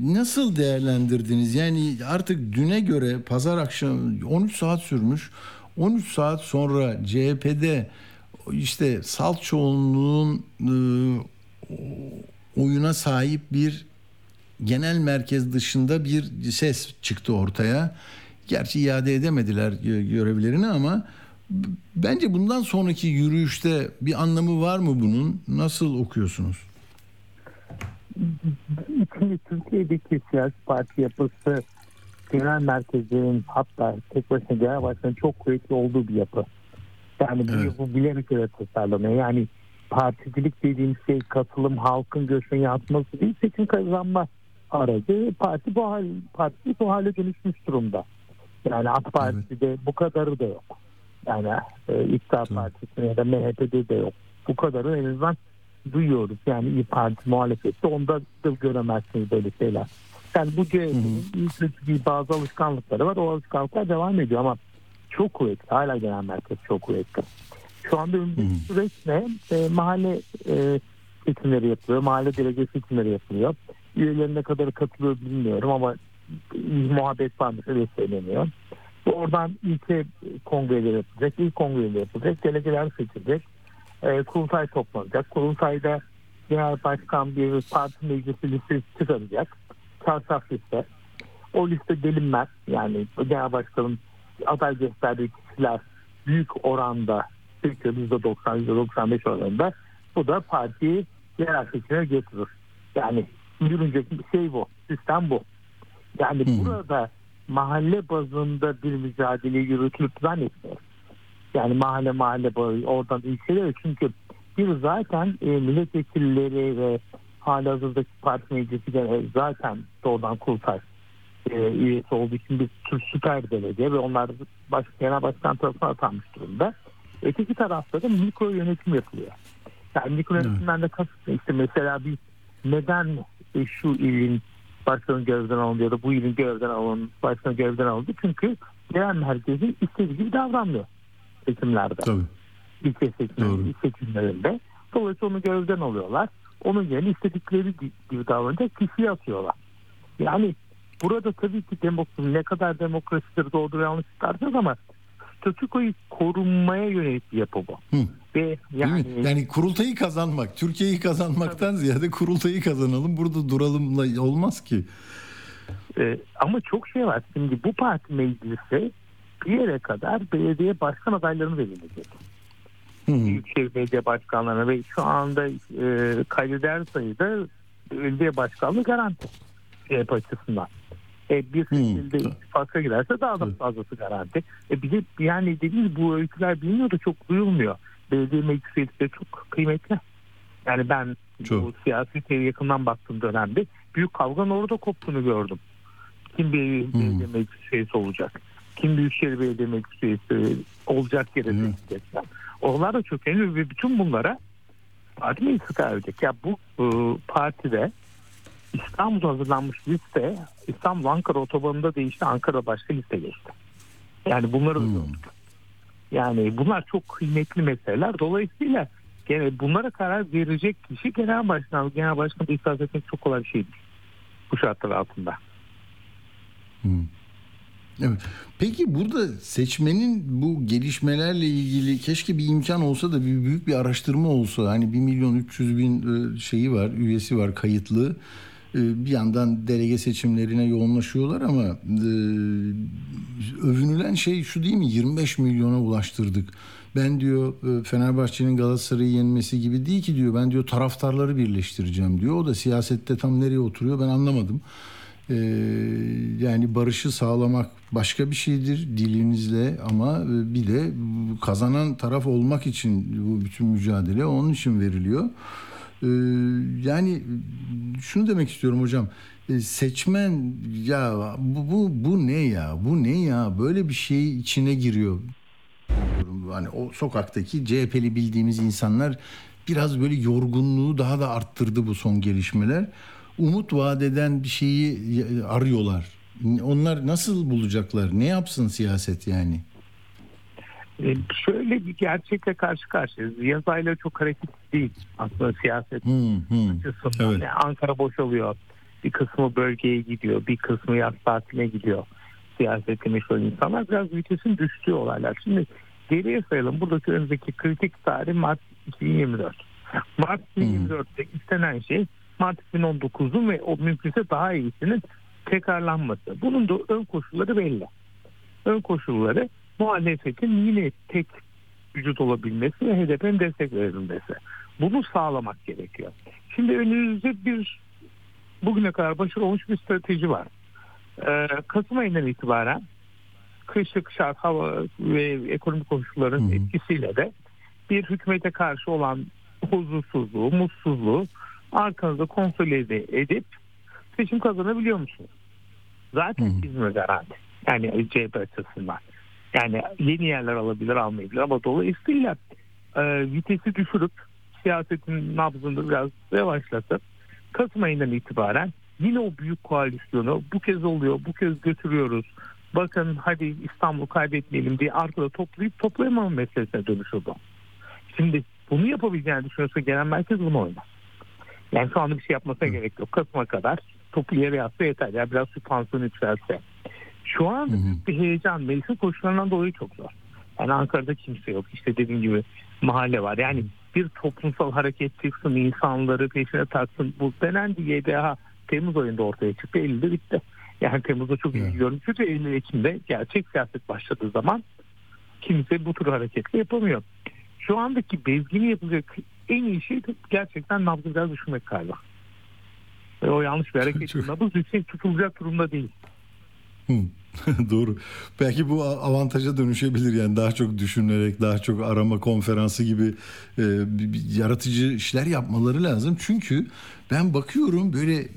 nasıl değerlendirdiniz? Yani artık düne göre pazar akşamı 13 saat sürmüş. 13 saat sonra CHP'de işte salt çoğunluğun e, oyuna sahip bir genel merkez dışında bir ses çıktı ortaya. Gerçi iade edemediler gö- görevlerini ama bence bundan sonraki yürüyüşte bir anlamı var mı bunun? Nasıl okuyorsunuz? Şimdi Türkiye'deki siyasi parti yapısı genel merkezlerin hatta tek başına genel başkanın çok kuvvetli olduğu bir yapı. Yani bu Evet. yapı bilerek öyle tasarlanıyor. Yani particilik dediğimiz şey katılım, halkın göçmen yansıması değil, seçim kazanma aracı. Parti bu hal, parti bu hale dönüşmüş durumda. Yani AK Parti'de bu kadarı da yok. Yani e, İktidar Tamam. Partisi'ne ya da MHP'de de yok. Bu kadarı en azından duyuyoruz. Yani İYİ Parti muhalefette onda da göremezsiniz böyle şeyler. Yani bu CHP'nin bazı alışkanlıkları var. O alışkanlıklar devam ediyor ama çok kuvvetli. Hala genel merkez çok kuvvetli. Şu anda önümüzdeki süreç ne? E, mahalle e, seçimleri yapılıyor. Mahalle delege seçimleri yapılıyor. Üyelerine kadar katılıyor bilmiyorum ama muhabbet varmış öyle söyleniyor. Oradan ilke kongreleri yapılacak. İlk kongreleri yapılacak. Delegeler seçilecek. E, kurultay toplanacak. Kurultayda genel başkan bir parti meclisi listesi çıkaracak. Çarşaf liste. O liste delinmez. Yani genel başkanın aday gösterdiği kişiler büyük oranda Türkiye %90, %95 oranında bu da partiyi yerel seçime götürür. Yani yürünecek şey bu. Sistem bu. Yani burada mahalle bazında bir mücadele yürütülüp zannetmiyorum. Yani mahalle mahalle bazı oradan ilçelere çünkü bir zaten e, milletvekilleri ve halihazırdaki parti meclisi zaten doğrudan kurtar e, üyesi olduğu için bir tür süper belediye ve onlar baş, genel başkan tarafından atanmış durumda. Öteki tarafta da mikro yönetim yapılıyor. Yani mikro yönetimden de kasıt işte mesela bir neden e, şu ilin başkanın görevden alındı ya da bu ilin görevden alın başkanın görevden alındı çünkü genel merkezin istediği gibi davranmıyor seçimlerde. Tabii. İlçe seçimlerinde, seçimlerinde. Dolayısıyla onu görevden alıyorlar. Onun yerine istedikleri gibi davranacak kişiyi atıyorlar. Yani burada tabii ki demokrasi ne kadar demokrasidir doğru yanlış tartışırız ama statükoyu korunmaya yönelik bir yapı bu. Hı. Değil yani? Yani kurultayı kazanmak, Türkiye'yi kazanmaktan ziyade kurultayı kazanalım. Burada duralımla olmaz ki. e, ama çok şey var. Şimdi bu parti meclisi bir yere kadar belediye başkan adaylarını belirleyecek. Hı. Büyükşehir Belediye Başkanlarına ve şu anda e, kaydeder sayıda belediye başkanlığı garanti CHP açısından. E, bir Hmm, şekilde tabii. ittifaka girerse daha da Tabii. fazlası garanti. E, bir de yani dediğimiz bu öyküler biliniyor da çok duyulmuyor. Belediye meclis üyeleri çok kıymetli. Yani ben bu Çok. siyasete yakından baktığım dönemde büyük kavganın orada koptuğunu gördüm. Kim bir Hmm. belediye meclis üyesi olacak? Kim Büyükşehir Belediye Meclis üyesi olacak yere Hmm. Onlar da çok önemli ve bütün bunlara parti karar verecek. Ya bu e, partide İstanbul'da hazırlanmış liste İstanbul Ankara otobanında değişti. Ankara başka liste geçti. Yani bunları da Hmm. gördük. Yani bunlar çok kıymetli meseleler. Dolayısıyla gene bunlara karar verecek kişi genel başkan. Genel başkan ifade etmek çok kolay bir şey değil. Bu şartlar altında. Hı. Evet. Peki burada seçmenin bu gelişmelerle ilgili keşke bir imkan olsa da bir büyük bir araştırma olsa. Hani 1 milyon 300 bin e, şeyi var, üyesi var kayıtlı. E, Bir yandan delege seçimlerine yoğunlaşıyorlar ama e, övünülen şey şu değil mi? 25 milyona ulaştırdık. Ben diyor e, Fenerbahçe'nin Galatasaray'ı yenmesi gibi değil ki diyor. Ben diyor taraftarları birleştireceğim diyor. O da siyasette tam nereye oturuyor ben anlamadım. Yani barışı sağlamak başka bir şeydir dilinizle ama bir de kazanan taraf olmak için bu bütün mücadele onun için veriliyor. Ee, yani şunu demek istiyorum hocam. E, Seçmen ya bu, bu bu ne ya? Bu ne ya? Böyle bir şey içine giriyor. Hani o sokaktaki CHP'li bildiğimiz insanlar biraz böyle yorgunluğu daha da arttırdı bu son gelişmeler. Umut vadeden bir şeyi arıyorlar. Onlar nasıl bulacaklar? Ne yapsın siyaset yani? Ee, şöyle bir gerçekle karşı karşıyayız. Yaz ayları çok hareketli değil aslında siyaset Hmm, hmm. açısından. Evet. Yani Ankara boşalıyor. Bir kısmı bölgeye gidiyor. Bir kısmı yaz tatiline gidiyor. Siyasette meşgul insanlar biraz vitesin düştüğü olaylar. Şimdi geriye sayalım. Buradaki önümüzdeki kritik tarih Mart 2024. Mart 2024'te istenen şey Mart 2019'un ve o mümkünse daha iyisinin tekrarlanması. Bunun da ön koşulları belli. Ön koşulları muhalefetin yine tek vücut olabilmesi ve HDP'nin destek verilmesi. Bunu sağlamak gerekiyor. Şimdi önümüzde bir bugüne kadar başarılı olmuş bir strateji var. Ee, Kasım ayından itibaren kışlık şart hava ve ekonomik koşulların Hı hı. etkisiyle de bir hükümete karşı olan huzursuzluğu, mutsuzluğu arkanızda konsolide edip seçim kazanabiliyor musunuz? Zaten Hı hı. İzmir garanti. Yani CHP açısından. Yani yeni yerler alabilir almayabilir ama dolayısıyla e, vitesi düşürüp siyasetin nabzını biraz yavaşlatıp Kasım ayından itibaren yine o büyük koalisyonu bu kez oluyor, bu kez götürüyoruz. Bakın hadi İstanbul kaybetmeyelim diye arkada toplayıp toplayamama meselesine dönüşüyor bu. Şimdi bunu yapabileceğini düşünüyorsa genel merkez bunu oynar. Yani şu anda bir şey yapmasına gerek yok. Kasım'a kadar topu yere yatsa yeter. Ya biraz sübvansiyon yükseltse. Şu an Hı hı. bir heyecan. Meclisin koşullarından dolayı çok zor. Yani Ankara'da kimse yok. İşte dediğim gibi mahalle var. Yani bir toplumsal hareket çıksın, insanları peşine taksın. Bu denendi YDH Temmuz ayında ortaya çıktı. Eylül'de bitti. Yani Temmuz'da çok ilgi görmüştü. ve Eylül Ekim'de gerçek siyaset başladığı zaman kimse bu tür hareketle yapamıyor. Şu andaki bezgini yapılacak en iyi şey gerçekten nabzı biraz düşürmek galiba. Ve o yanlış bir hareket. Nabız yüksek tutulacak durumda değil. Hı. Doğru. Belki bu avantaja dönüşebilir yani daha çok düşünerek, daha çok arama konferansı gibi e, yaratıcı işler yapmaları lazım. Çünkü ben bakıyorum böyle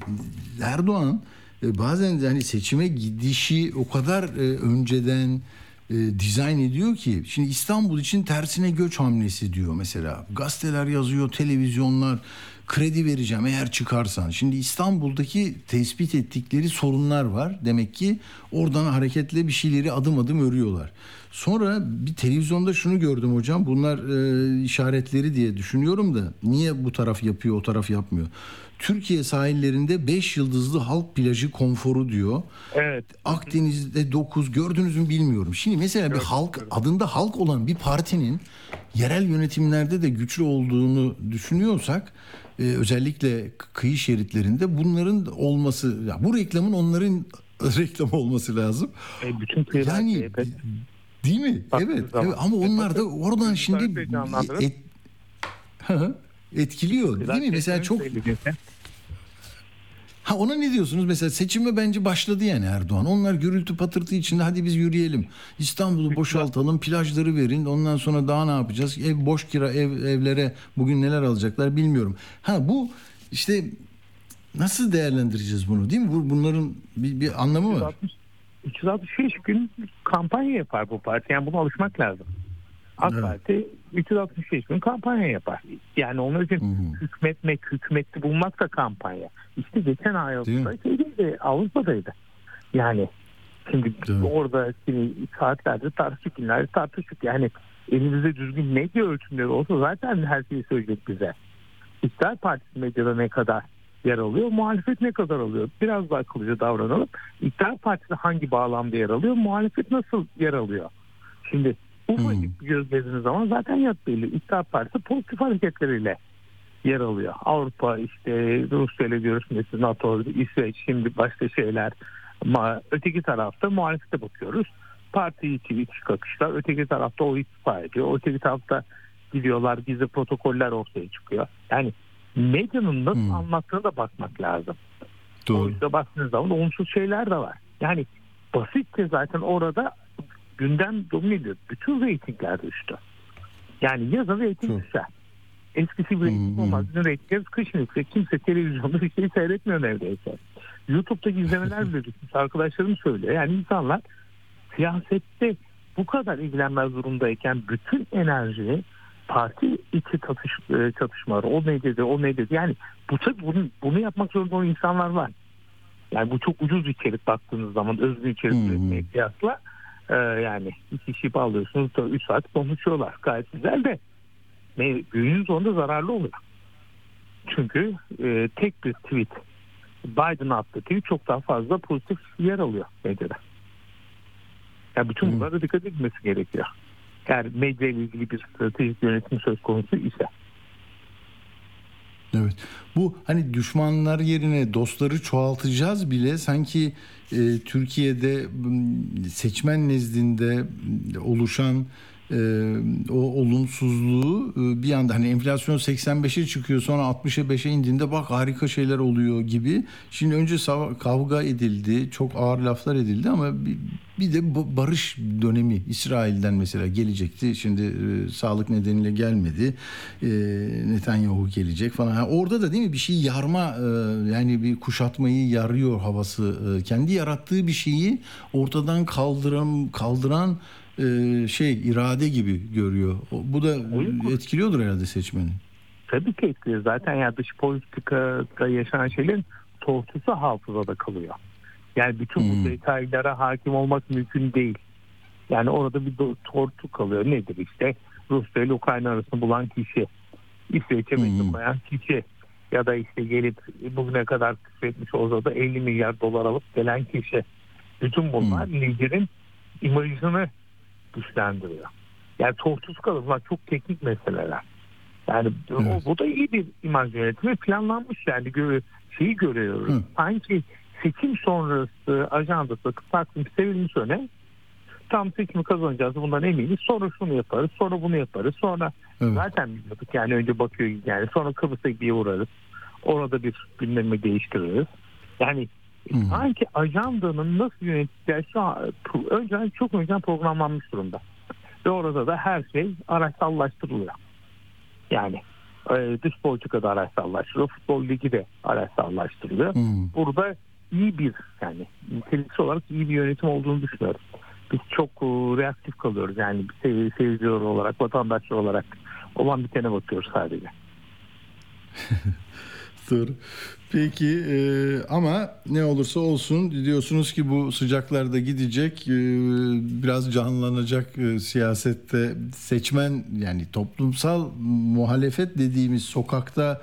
Erdoğan e, bazen hani seçime gidişi o kadar e, önceden e, dizayn ediyor ki şimdi İstanbul için tersine göç hamlesi diyor mesela. Gazeteler yazıyor, televizyonlar kredi vereceğim eğer çıkarsan. Şimdi İstanbul'daki tespit ettikleri sorunlar var. Demek ki oradan hareketle bir şeyleri adım adım örüyorlar. Sonra bir televizyonda şunu gördüm hocam. Bunlar e, işaretleri diye düşünüyorum da niye bu taraf yapıyor o taraf yapmıyor. Türkiye sahillerinde 5 yıldızlı halk plajı konforu diyor. Evet. Akdeniz'de 9 gördünüz mü bilmiyorum. Şimdi mesela bir halk adında halk olan bir partinin yerel yönetimlerde de güçlü olduğunu düşünüyorsak e, özellikle kıyı şeritlerinde bunların olması ya bu reklamın onların reklam olması lazım. E, bütün kıyılar Yani CHP. değil mi? Baktığınız Evet, zaman. evet ama E, onlar da oradan şimdi heyecanlandırır. et, etkiliyor değil mi? Mesela çok Ha ona ne diyorsunuz? Mesela seçime bence başladı yani Erdoğan. Onlar gürültü patırtı içinde hadi biz yürüyelim. İstanbul'u boşaltalım, plajları verin. Ondan sonra daha ne yapacağız? Ev boş kira ev evlere bugün neler alacaklar bilmiyorum. Ha bu işte nasıl değerlendireceğiz bunu değil mi? Bu, bunların bir, bir anlamı var. 360, 365 gün kampanya yapar bu parti. Yani buna alışmak lazım. AK Evet. Parti 365 gün kampanya yapar. Yani onun için Hı hı. hükmetmek, hükmetli bulmak da kampanya. İşte geçen? Avrupa'da şeydeydi, Avrupa'daydı. Yani şimdi Değil orada şimdi saatlerde tartıştık, günlerde tartıştık. Yani elimizde düzgün medya ölçümleri olsa zaten her şeyi söyleyecek bize. İktidar Partisi medyada ne kadar yer alıyor. Muhalefet ne kadar alıyor? Biraz daha akıllıca davranalım. İktidar partisi hangi bağlamda yer alıyor? Muhalefet nasıl yer alıyor? Şimdi ufacık bir gözlediğiniz zaman zaten yat belli. İktidar partisi pozitif hareketleriyle yer alıyor. Avrupa işte Rusya ile görüşmesi, NATO, İsveç şimdi başka şeyler. Ama öteki tarafta muhalefete bakıyoruz. Parti içi iç kakışlar. Öteki tarafta o istifa ediyor. Öteki tarafta gidiyorlar gizli protokoller ortaya çıkıyor. Yani medyanın nasıl Hmm. anlattığına da bakmak lazım. Doğru. Oysa baktığınız zaman olumsuz şeyler de var. Yani basitçe zaten orada gündem domine ediyor. Bütün reytingler düştü. Yani yazın reyting düşer. Eskisi bir reyting Hı hı. olmaz. Bizim reytingler kışın yüksek. Kimse televizyonda bir şey seyretmiyor neredeyse. YouTube'daki izlemeler bile düşmüş. Arkadaşlarım söylüyor. Yani insanlar siyasette bu kadar ilgilenmez durumdayken bütün enerjiyi parti içi çatış, e, çatışmaları o ne dedi o ne dedi yani bu tabii bunu, bunu yapmak zorunda olan insanlar var. Yani bu çok ucuz içerik baktığınız zaman özgün içerik hı. üretmeye kıyasla e, yani iki kişi bağlıyorsunuz da 3 saat konuşuyorlar gayet güzel de ne, günün sonunda zararlı oluyor. Çünkü e, tek bir tweet Biden attığı tweet çok daha fazla pozitif yer alıyor medyada. Yani bütün Hı. bunlara dikkat edilmesi gerekiyor. Eğer medya ile ilgili bir stratejik yönetim söz konusu ise. Evet. Bu hani düşmanlar yerine dostları çoğaltacağız bile sanki e, Türkiye'de seçmen nezdinde oluşan e, o olumsuzluğu e, bir anda hani enflasyon 85'e çıkıyor sonra 60'a 5'e indiğinde bak harika şeyler oluyor gibi. Şimdi önce kavga edildi, çok ağır laflar edildi ama bir, bir de barış dönemi İsrail'den mesela gelecekti. Şimdi e, sağlık nedeniyle gelmedi. E, Netanyahu gelecek falan. Ha, orada da değil mi bir şey yarma e, yani bir kuşatmayı yarıyor havası. E, kendi yarattığı bir şeyi ortadan kaldıran kaldıran e, şey irade gibi görüyor. Bu da etkiliyordur herhalde seçmeni. Tabii ki etkiliyor. Zaten ya dış politikada yaşanan şeylerin tortusu hafızada kalıyor. Yani bütün Hmm. bu detaylara hakim olmak mümkün değil. Yani orada bir tortu kalıyor. Nedir işte Rusya ile Ukrayna arasında bulan kişi, İsveç'e Hmm. koyan kişi ya da işte gelip bugüne kadar küfretmiş olsa da 50 milyar dolar alıp gelen kişi. Bütün bunlar liderin imajını güçlendiriyor. Yani tortusuz kalır. Bunlar çok teknik meseleler. Yani o, Evet. bu da iyi bir imaj yönetimi planlanmış yani gö şeyi görüyoruz. Hı. Sanki seçim sonrası ajandası takvim sevilmiş öne tam seçimi kazanacağız bundan eminiz. Sonra şunu yaparız, sonra bunu yaparız. Sonra Evet. zaten biliyorduk yani önce Bakü'ye yani sonra Kıbrıs'a bir uğrarız. Orada bir gündemi değiştiririz. Yani Hı. sanki ajandanın nasıl yöneteceği şu an önceden çok önceden programlanmış durumda. Ve orada da her şey araçsallaştırılıyor. Yani e, dış politikada araçsallaştırılıyor. Futbol ligi de araçsallaştırılıyor. Hı. Burada iyi bir yani niteliksel olarak iyi bir yönetim olduğunu düşünüyorum. Biz çok e, reaktif kalıyoruz yani sev- seyirciler olarak, vatandaşlar olarak olan bitene bakıyoruz sadece. Doğru. Peki e, ama ne olursa olsun diyorsunuz ki bu sıcaklarda gidecek e, biraz canlanacak e, siyasette seçmen yani toplumsal muhalefet dediğimiz sokakta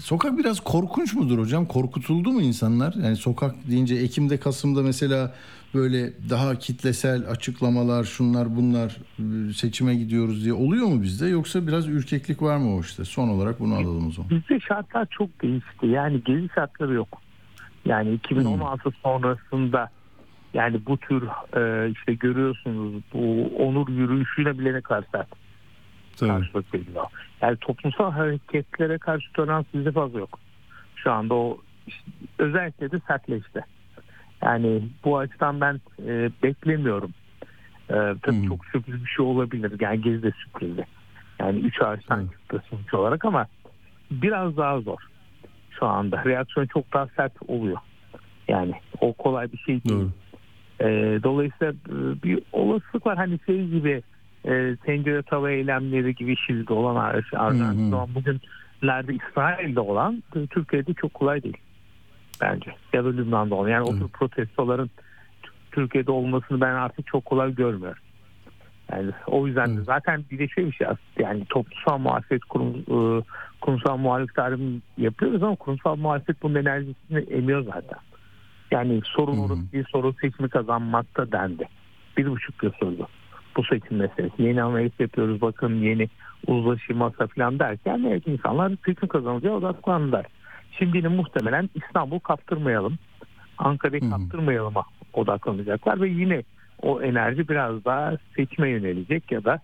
sokak biraz korkunç mudur hocam? Korkutuldu mu insanlar? Yani sokak deyince Ekim'de Kasım'da mesela böyle daha kitlesel açıklamalar şunlar bunlar e, seçime gidiyoruz diye oluyor mu bizde yoksa biraz ürkeklik var mı o işte? Son olarak bunu alalım o zaman. Bizde şartlar çok değişti. Yani gezi şartları yok. Yani 2016 sonrasında yani bu tür e, işte görüyorsunuz bu onur yürüyüşüne bile ne karşı Tabii. karşılık veriliyor. Yani toplumsal hareketlere karşı tolerans bizde fazla yok. Şu anda o işte özellikle de sertleşti. Yani bu açıdan ben e, beklemiyorum. E, tabii Hmm. çok sürpriz bir şey olabilir. Yani gezi de sürprizdi. Yani üç ağaçtan Evet. çıktı sonuç olarak ama biraz daha zor şu anda. Reaksiyon çok daha sert oluyor. Yani o kolay bir şey değil. Doğru. E, dolayısıyla e, bir olasılık var. Hani şey gibi e, tencere tava eylemleri gibi Şili'de olan Ar- Arjantin'de olan bugünlerde İsrail'de olan Türkiye'de çok kolay değil bence. Ya da Lübnan'da olan. Yani o tür Evet. protestoların Türkiye'de olmasını ben artık çok kolay görmüyorum. Yani o yüzden de Evet. zaten bir de şey bir şey aslında yani toplumsal muhasebet kurum, e, kurumsal muhalefet tarihini yapıyoruz ama kurumsal muhalefet bunun enerjisini emiyor zaten. Yani sorun orası değil, sorun seçimi kazanmakta dendi. Bir buçuk yıl sürdü bu seçim meselesi. Yeni analiz yapıyoruz bakın yeni uzlaşı masa falan derken evet insanlar seçim kazanacağı odaklandılar. Şimdi yine muhtemelen İstanbul kaptırmayalım, Ankara'yı hı. kaptırmayalım'a odaklanacaklar ve yine o enerji biraz daha seçime yönelecek ya da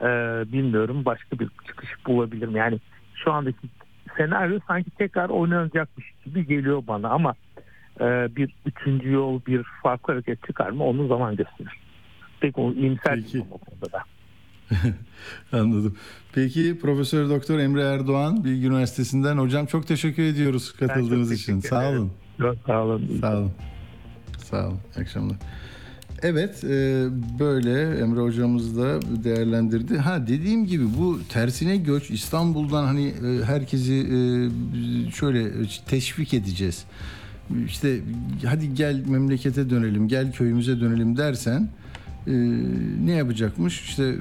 e, bilmiyorum başka bir çıkış bulabilirim. Yani şu andaki senaryo sanki tekrar oynanacakmış gibi geliyor bana ama e, bir üçüncü yol bir farklı hareket çıkar mı onu zaman gösterir. Pek o iyimser Peki. o konuda da. Anladım. Peki Profesör Doktor Emre Erdoğan Bilgi Üniversitesi'nden hocam çok teşekkür ediyoruz katıldığınız için. teşekkür Sağ ederim. olun. Çok Sağ olun. Sağ olun. Sağ olun. İyi akşamlar. Evet, e, böyle Emre hocamız da değerlendirdi. Ha dediğim gibi bu tersine göç İstanbul'dan hani e, herkesi e, şöyle teşvik edeceğiz. İşte hadi gel memlekete dönelim, gel köyümüze dönelim dersen e, ne yapacakmış? İşte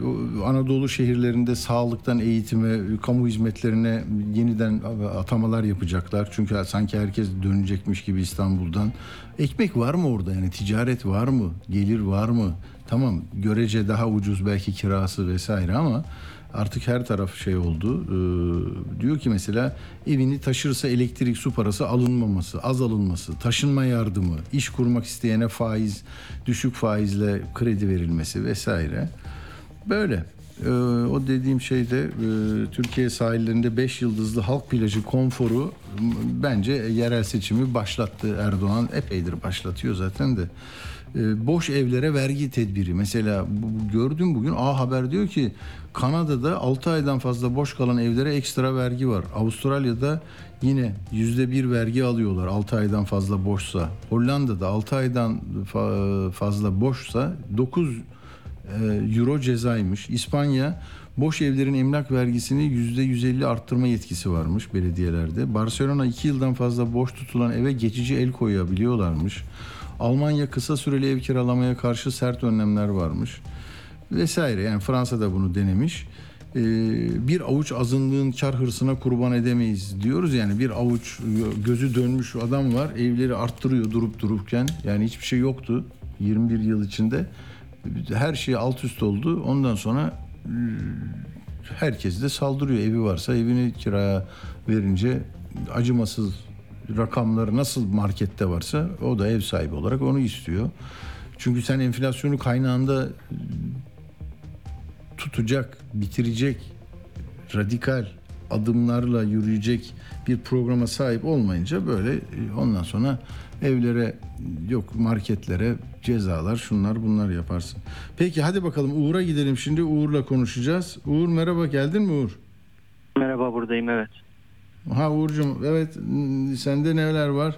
Anadolu şehirlerinde sağlıktan eğitime, kamu hizmetlerine yeniden atamalar yapacaklar. Çünkü sanki herkes dönecekmiş gibi İstanbul'dan. Ekmek var mı orada yani ticaret var mı? Gelir var mı? Tamam görece daha ucuz belki kirası vesaire ama artık her taraf şey oldu. Ee, diyor ki mesela evini taşırsa elektrik su parası alınmaması, az alınması, taşınma yardımı, iş kurmak isteyene faiz, düşük faizle kredi verilmesi vesaire. Böyle. Ee, o dediğim şeyde e, Türkiye sahillerinde 5 yıldızlı halk plajı konforu bence yerel seçimi başlattı Erdoğan. Epeydir başlatıyor zaten de. Ee, boş evlere vergi tedbiri. Mesela gördüm bugün A Haber diyor ki Kanada'da 6 aydan fazla boş kalan evlere ekstra vergi var. Avustralya'da yine yüzde bir vergi alıyorlar 6 aydan fazla boşsa. Hollanda'da 6 aydan fa- fazla boşsa 9 e, euro cezaymış. İspanya boş evlerin emlak vergisini %150 arttırma yetkisi varmış belediyelerde. Barcelona 2 yıldan fazla boş tutulan eve geçici el koyabiliyorlarmış. Almanya kısa süreli ev kiralamaya karşı sert önlemler varmış. Vesaire yani Fransa da bunu denemiş. Ee, bir avuç azınlığın kar hırsına kurban edemeyiz diyoruz yani bir avuç gözü dönmüş adam var evleri arttırıyor durup dururken yani hiçbir şey yoktu 21 yıl içinde her şey alt üst oldu. Ondan sonra e, herkes de saldırıyor. Evi varsa evini kiraya verince acımasız rakamları nasıl markette varsa o da ev sahibi olarak onu istiyor. Çünkü sen enflasyonu kaynağında tutacak, bitirecek, radikal adımlarla yürüyecek bir programa sahip olmayınca böyle e, ondan sonra evlere yok marketlere cezalar şunlar bunlar yaparsın. Peki hadi bakalım Uğur'a gidelim şimdi Uğur'la konuşacağız. Uğur merhaba geldin mi Uğur? Merhaba buradayım evet. Ha Uğur'cum evet sende neler var?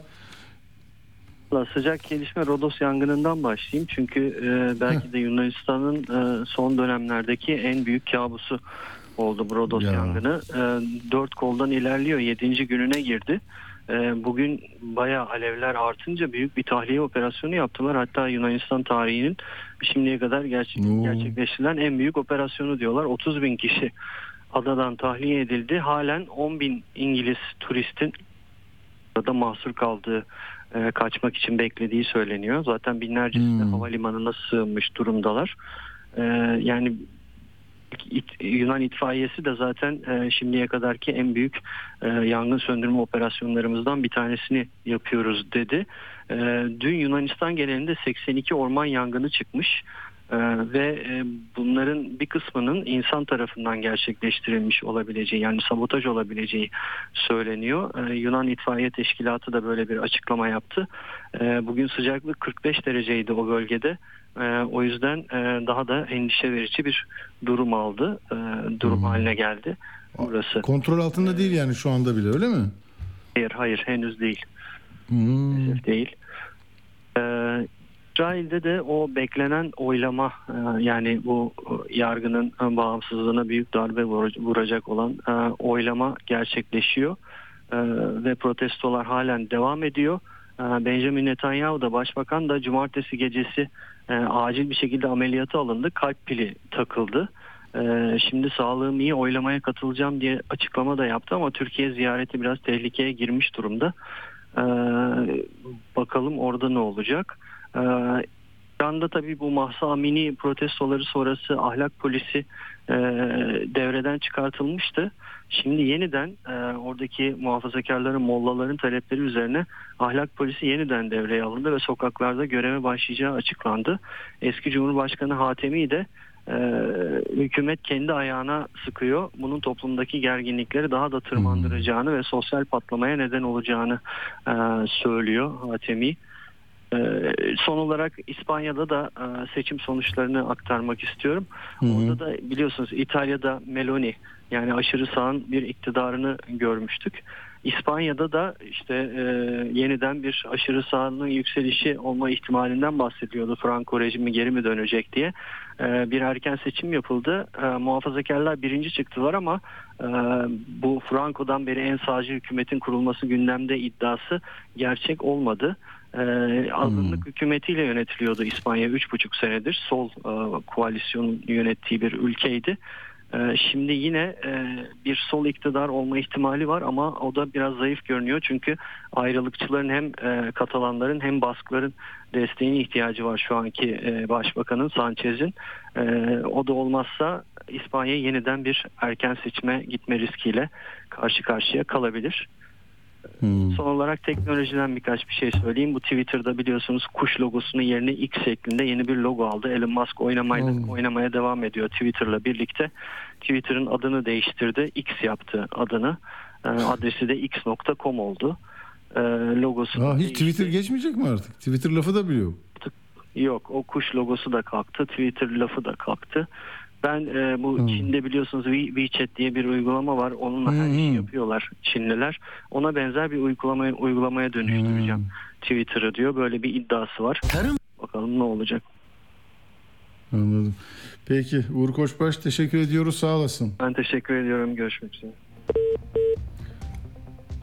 Sıcak gelişme Rodos yangınından başlayayım. Çünkü e, belki de Yunanistan'ın e, son dönemlerdeki en büyük kabusu oldu bu Rodos Ya. yangını. E, dört koldan ilerliyor. Yedinci gününe girdi. E, bugün bayağı alevler artınca büyük bir tahliye operasyonu yaptılar. Hatta Yunanistan tarihinin şimdiye kadar gerçek, gerçekleştirilen en büyük operasyonu diyorlar. 30 bin kişi adadan tahliye edildi. Halen 10 bin İngiliz turistin da mahsur kaldığı e, kaçmak için beklediği söyleniyor. Zaten binlercesi de Hmm. havalimanına sığınmış durumdalar. E, yani it- Yunan itfaiyesi de zaten e, şimdiye kadarki en büyük e, yangın söndürme operasyonlarımızdan bir tanesini yapıyoruz dedi. E, dün Yunanistan genelinde 82 orman yangını çıkmış. Ee, ve e, bunların bir kısmının insan tarafından gerçekleştirilmiş olabileceği yani sabotaj olabileceği söyleniyor. Ee, Yunan İtfaiye Teşkilatı da böyle bir açıklama yaptı. Ee, bugün sıcaklık 45 dereceydi o bölgede. O yüzden e, daha da endişe verici bir durum aldı. Durum Hmm. haline geldi burası. Kontrol altında değil yani şu anda bile öyle mi? Hayır hayır henüz değil. Hmm. maalesef değil. İsrail'de de o beklenen oylama e, yani bu e, yargının e, bağımsızlığına büyük darbe vur- vuracak olan oylama gerçekleşiyor ve protestolar halen devam ediyor. Benjamin Netanyahu da başbakan da cumartesi gecesi acil bir şekilde ameliyata alındı. Kalp pili takıldı. Şimdi sağlığım iyi oylamaya katılacağım diye açıklama da yaptı ama Türkiye ziyareti biraz tehlikeye girmiş durumda. Bakalım orada ne olacak. Ee, İran'da tabii bu Mahsa Amini protestoları sonrası ahlak polisi e, devreden çıkartılmıştı. Şimdi yeniden e, oradaki muhafazakarların, mollaların talepleri üzerine ahlak polisi yeniden devreye alındı ve sokaklarda göreve başlayacağı açıklandı. Eski Cumhurbaşkanı Hatemi de e, hükümet kendi ayağına sıkıyor. Bunun toplumdaki gerginlikleri daha da tırmandıracağını ve sosyal patlamaya neden olacağını e, söylüyor Hatemi. Ee, son olarak İspanya'da da e, seçim sonuçlarını aktarmak istiyorum. Orada da biliyorsunuz İtalya'da Meloni yani aşırı sağın bir iktidarını görmüştük. İspanya'da da işte e, yeniden bir aşırı sağının yükselişi olma ihtimalinden bahsediyordu. Franco rejimi geri mi dönecek diye. E, bir erken seçim yapıldı. E, muhafazakarlar birinci çıktılar ama e, bu Franco'dan beri en sağcı hükümetin kurulması gündemde iddiası gerçek olmadı. Ee, azınlık hükümetiyle yönetiliyordu İspanya 3,5 senedir. Sol e, koalisyonun yönettiği bir ülkeydi. Ee, şimdi yine e, bir sol iktidar olma ihtimali var ama o da biraz zayıf görünüyor. Çünkü ayrılıkçıların hem e, Katalanların hem Baskların desteğine ihtiyacı var şu anki e, başbakanın Sanchez'in. E, o da olmazsa İspanya yeniden bir erken seçime gitme riskiyle karşı karşıya kalabilir. Son olarak teknolojiden birkaç bir şey söyleyeyim. Bu Twitter'da biliyorsunuz kuş logosunun yerine X şeklinde yeni bir logo aldı. Elon Musk oynamaya, oynamaya devam ediyor Twitter'la birlikte. Twitter'ın adını değiştirdi. X yaptı adını. Ee, adresi de x.com oldu. Ee, logosu Aa, hiç değişti. Twitter geçmeyecek mi artık? Twitter lafı da biliyor. Yok o kuş logosu da kalktı. Twitter lafı da kalktı. Ben e, bu Hmm. Çin'de biliyorsunuz We- WeChat diye bir uygulama var. Onunla her Hmm. işi yapıyorlar Çinliler. Ona benzer bir uygulamaya, uygulamaya dönüştüreceğim Hmm. Twitter'ı diyor. Böyle bir iddiası var. Tarım Bakalım ne olacak. Anladım. Peki Uğur Koçbaş teşekkür ediyoruz sağ olasın. Ben teşekkür ediyorum. Görüşmek üzere.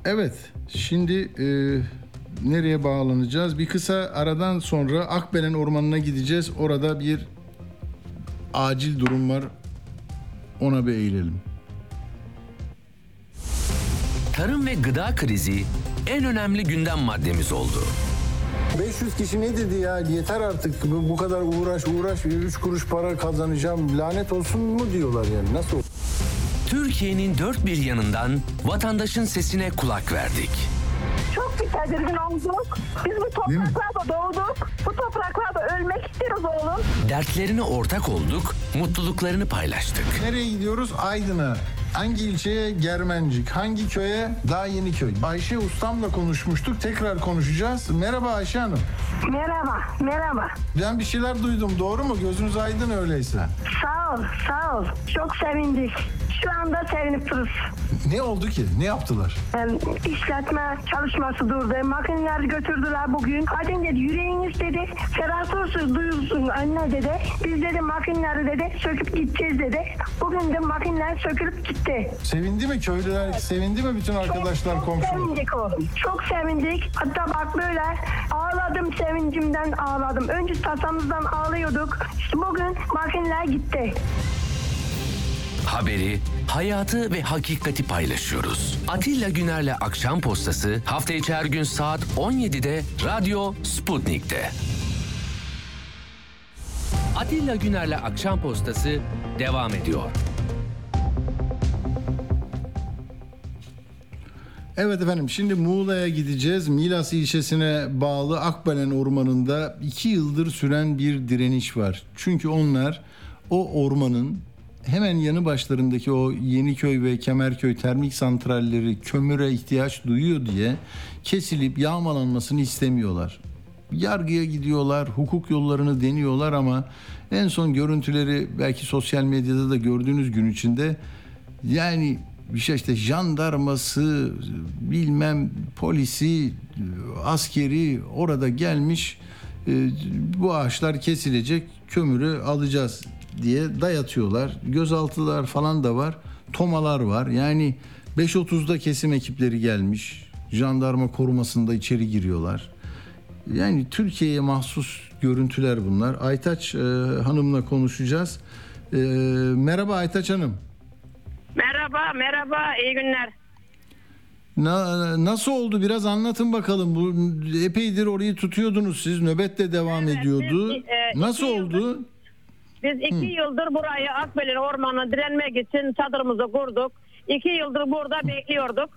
Evet şimdi e, nereye bağlanacağız? Bir kısa aradan sonra Akbelen Ormanı'na gideceğiz. Orada bir acil durum var. Ona bir eğilelim. tarım ve gıda krizi en önemli gündem maddemiz oldu. 500 kişi ne dedi ya yeter artık bu, bu kadar uğraş uğraş 3 kuruş para kazanacağım lanet olsun mu diyorlar yani nasıl Türkiye'nin dört bir yanından vatandaşın sesine kulak verdik. Çok bir tedirgin olduk. Biz bu topraklarda doğduk. Bu topraklarda ölmek istiyoruz oğlum. Dertlerine ortak olduk, mutluluklarını paylaştık. Nereye gidiyoruz? Aydın'a. Hangi ilçeye? Germencik. Hangi köye? Daha yeni köy. Ayşe Ustam'la konuşmuştuk. Tekrar konuşacağız. Merhaba Ayşe Hanım. Merhaba, merhaba. Ben bir şeyler duydum. Doğru mu? Gözünüz aydın öyleyse. Sağ ol, sağ ol. Çok sevindik. Şu anda sevinip dururuz. Ne oldu ki? Ne yaptılar? Hem işletme çalışması durdu. Makineleri götürdüler bugün. Hadi dedi yüreğiniz dedi. Ferah olsun duyulsun anne dedi. Biz dedi makineleri dedi söküp gideceğiz dedi. Bugün de makineler sökülüp gitti. Sevindi mi köylüler? Sevindi mi bütün arkadaşlar, çok, komşular? Çok sevindik oğlum. Çok sevindik. Hatta bak böyle ağladım sevincimden ağladım. Önce tasamızdan ağlıyorduk. İşte bugün makineler gitti. Haberi, hayatı ve hakikati paylaşıyoruz. Atilla Güner'le Akşam Postası hafta içi her gün saat 17'de Radyo Sputnik'te. Atilla Güner'le Akşam Postası devam ediyor. Evet efendim şimdi Muğla'ya gideceğiz. Milas ilçesine bağlı Akbelen Ormanı'nda iki yıldır süren bir direniş var. Çünkü onlar o ormanın hemen yanı başlarındaki o Yeniköy ve Kemerköy termik santralleri kömüre ihtiyaç duyuyor diye kesilip yağmalanmasını istemiyorlar. Yargıya gidiyorlar, hukuk yollarını deniyorlar ama en son görüntüleri belki sosyal medyada da gördüğünüz gün içinde yani bir şey işte jandarması, bilmem polisi, askeri orada gelmiş e, bu ağaçlar kesilecek kömürü alacağız diye dayatıyorlar. Gözaltılar falan da var. Tomalar var. Yani 5.30'da kesim ekipleri gelmiş. Jandarma korumasında içeri giriyorlar. Yani Türkiye'ye mahsus görüntüler bunlar. Aytaç e, Hanım'la konuşacağız. Ee, merhaba Aytaç Hanım. Merhaba, merhaba, iyi günler. Na- nasıl oldu biraz anlatın bakalım. Bu epeydir orayı tutuyordunuz siz. Nöbet de devam Evet, ediyordu. biz, e, nasıl oldu? Biz iki yıldır burayı Akbel'in ormanına direnmek için çadırımızı kurduk. İki yıldır burada bekliyorduk.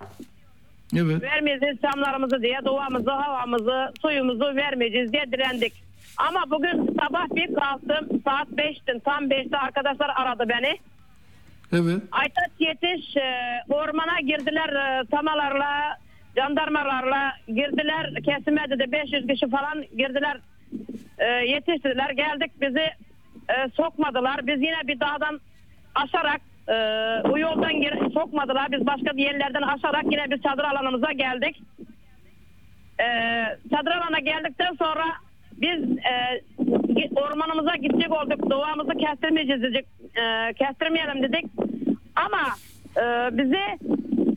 Evet. Vermeyeceğiz çamlarımızı diye, duamızı, havamızı, suyumuzu vermeyeceğiz diye direndik. Ama bugün sabah bir kalktım, saat 5'tin, tam 5'te arkadaşlar aradı beni. Evet. Aytaç yetiş e, ormana girdiler e, tamalarla, jandarmalarla girdiler. Kesime dedi 500 kişi falan girdiler. E, yetiştiler. Geldik bizi e, sokmadılar. Biz yine bir dağdan aşarak e, o yoldan gir- sokmadılar. Biz başka bir yerlerden aşarak yine biz çadır alanımıza geldik. E, çadır alana geldikten sonra biz e, ormanımıza gidecek olduk. Doğamızı kestirmeyeceğiz dedik. E, kestirmeyelim dedik. Ama e, bizi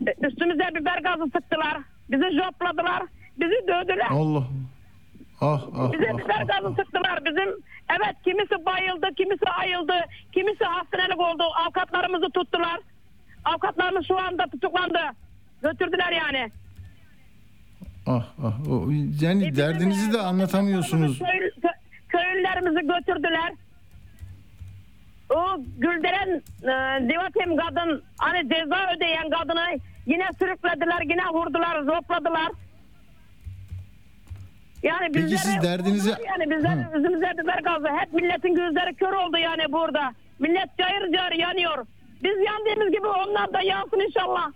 e, üstümüze biber gazı sıktılar. Bizi jopladılar. Bizi dövdüler. Allah. Ah ah Bize ah. biber gazı sıktılar. Bizim evet kimisi bayıldı, kimisi ayıldı, kimisi hastanelik oldu. Avukatlarımızı tuttular. Avukatlarımız şu anda tutuklandı. Götürdüler yani. Ah ah. O, yani derdinizi de anlatamıyorsunuz. Köy, kö- köylülerimizi götürdüler. O güldüren e, divatem kadın hani ceza ödeyen kadını yine sürüklediler yine vurdular zopladılar. Yani Peki bizlere, siz derdinizi- yani bizler yüzümüze biber gazı hep milletin gözleri kör oldu yani burada. Millet cayır cayır yanıyor. Biz yandığımız gibi onlar da yansın inşallah.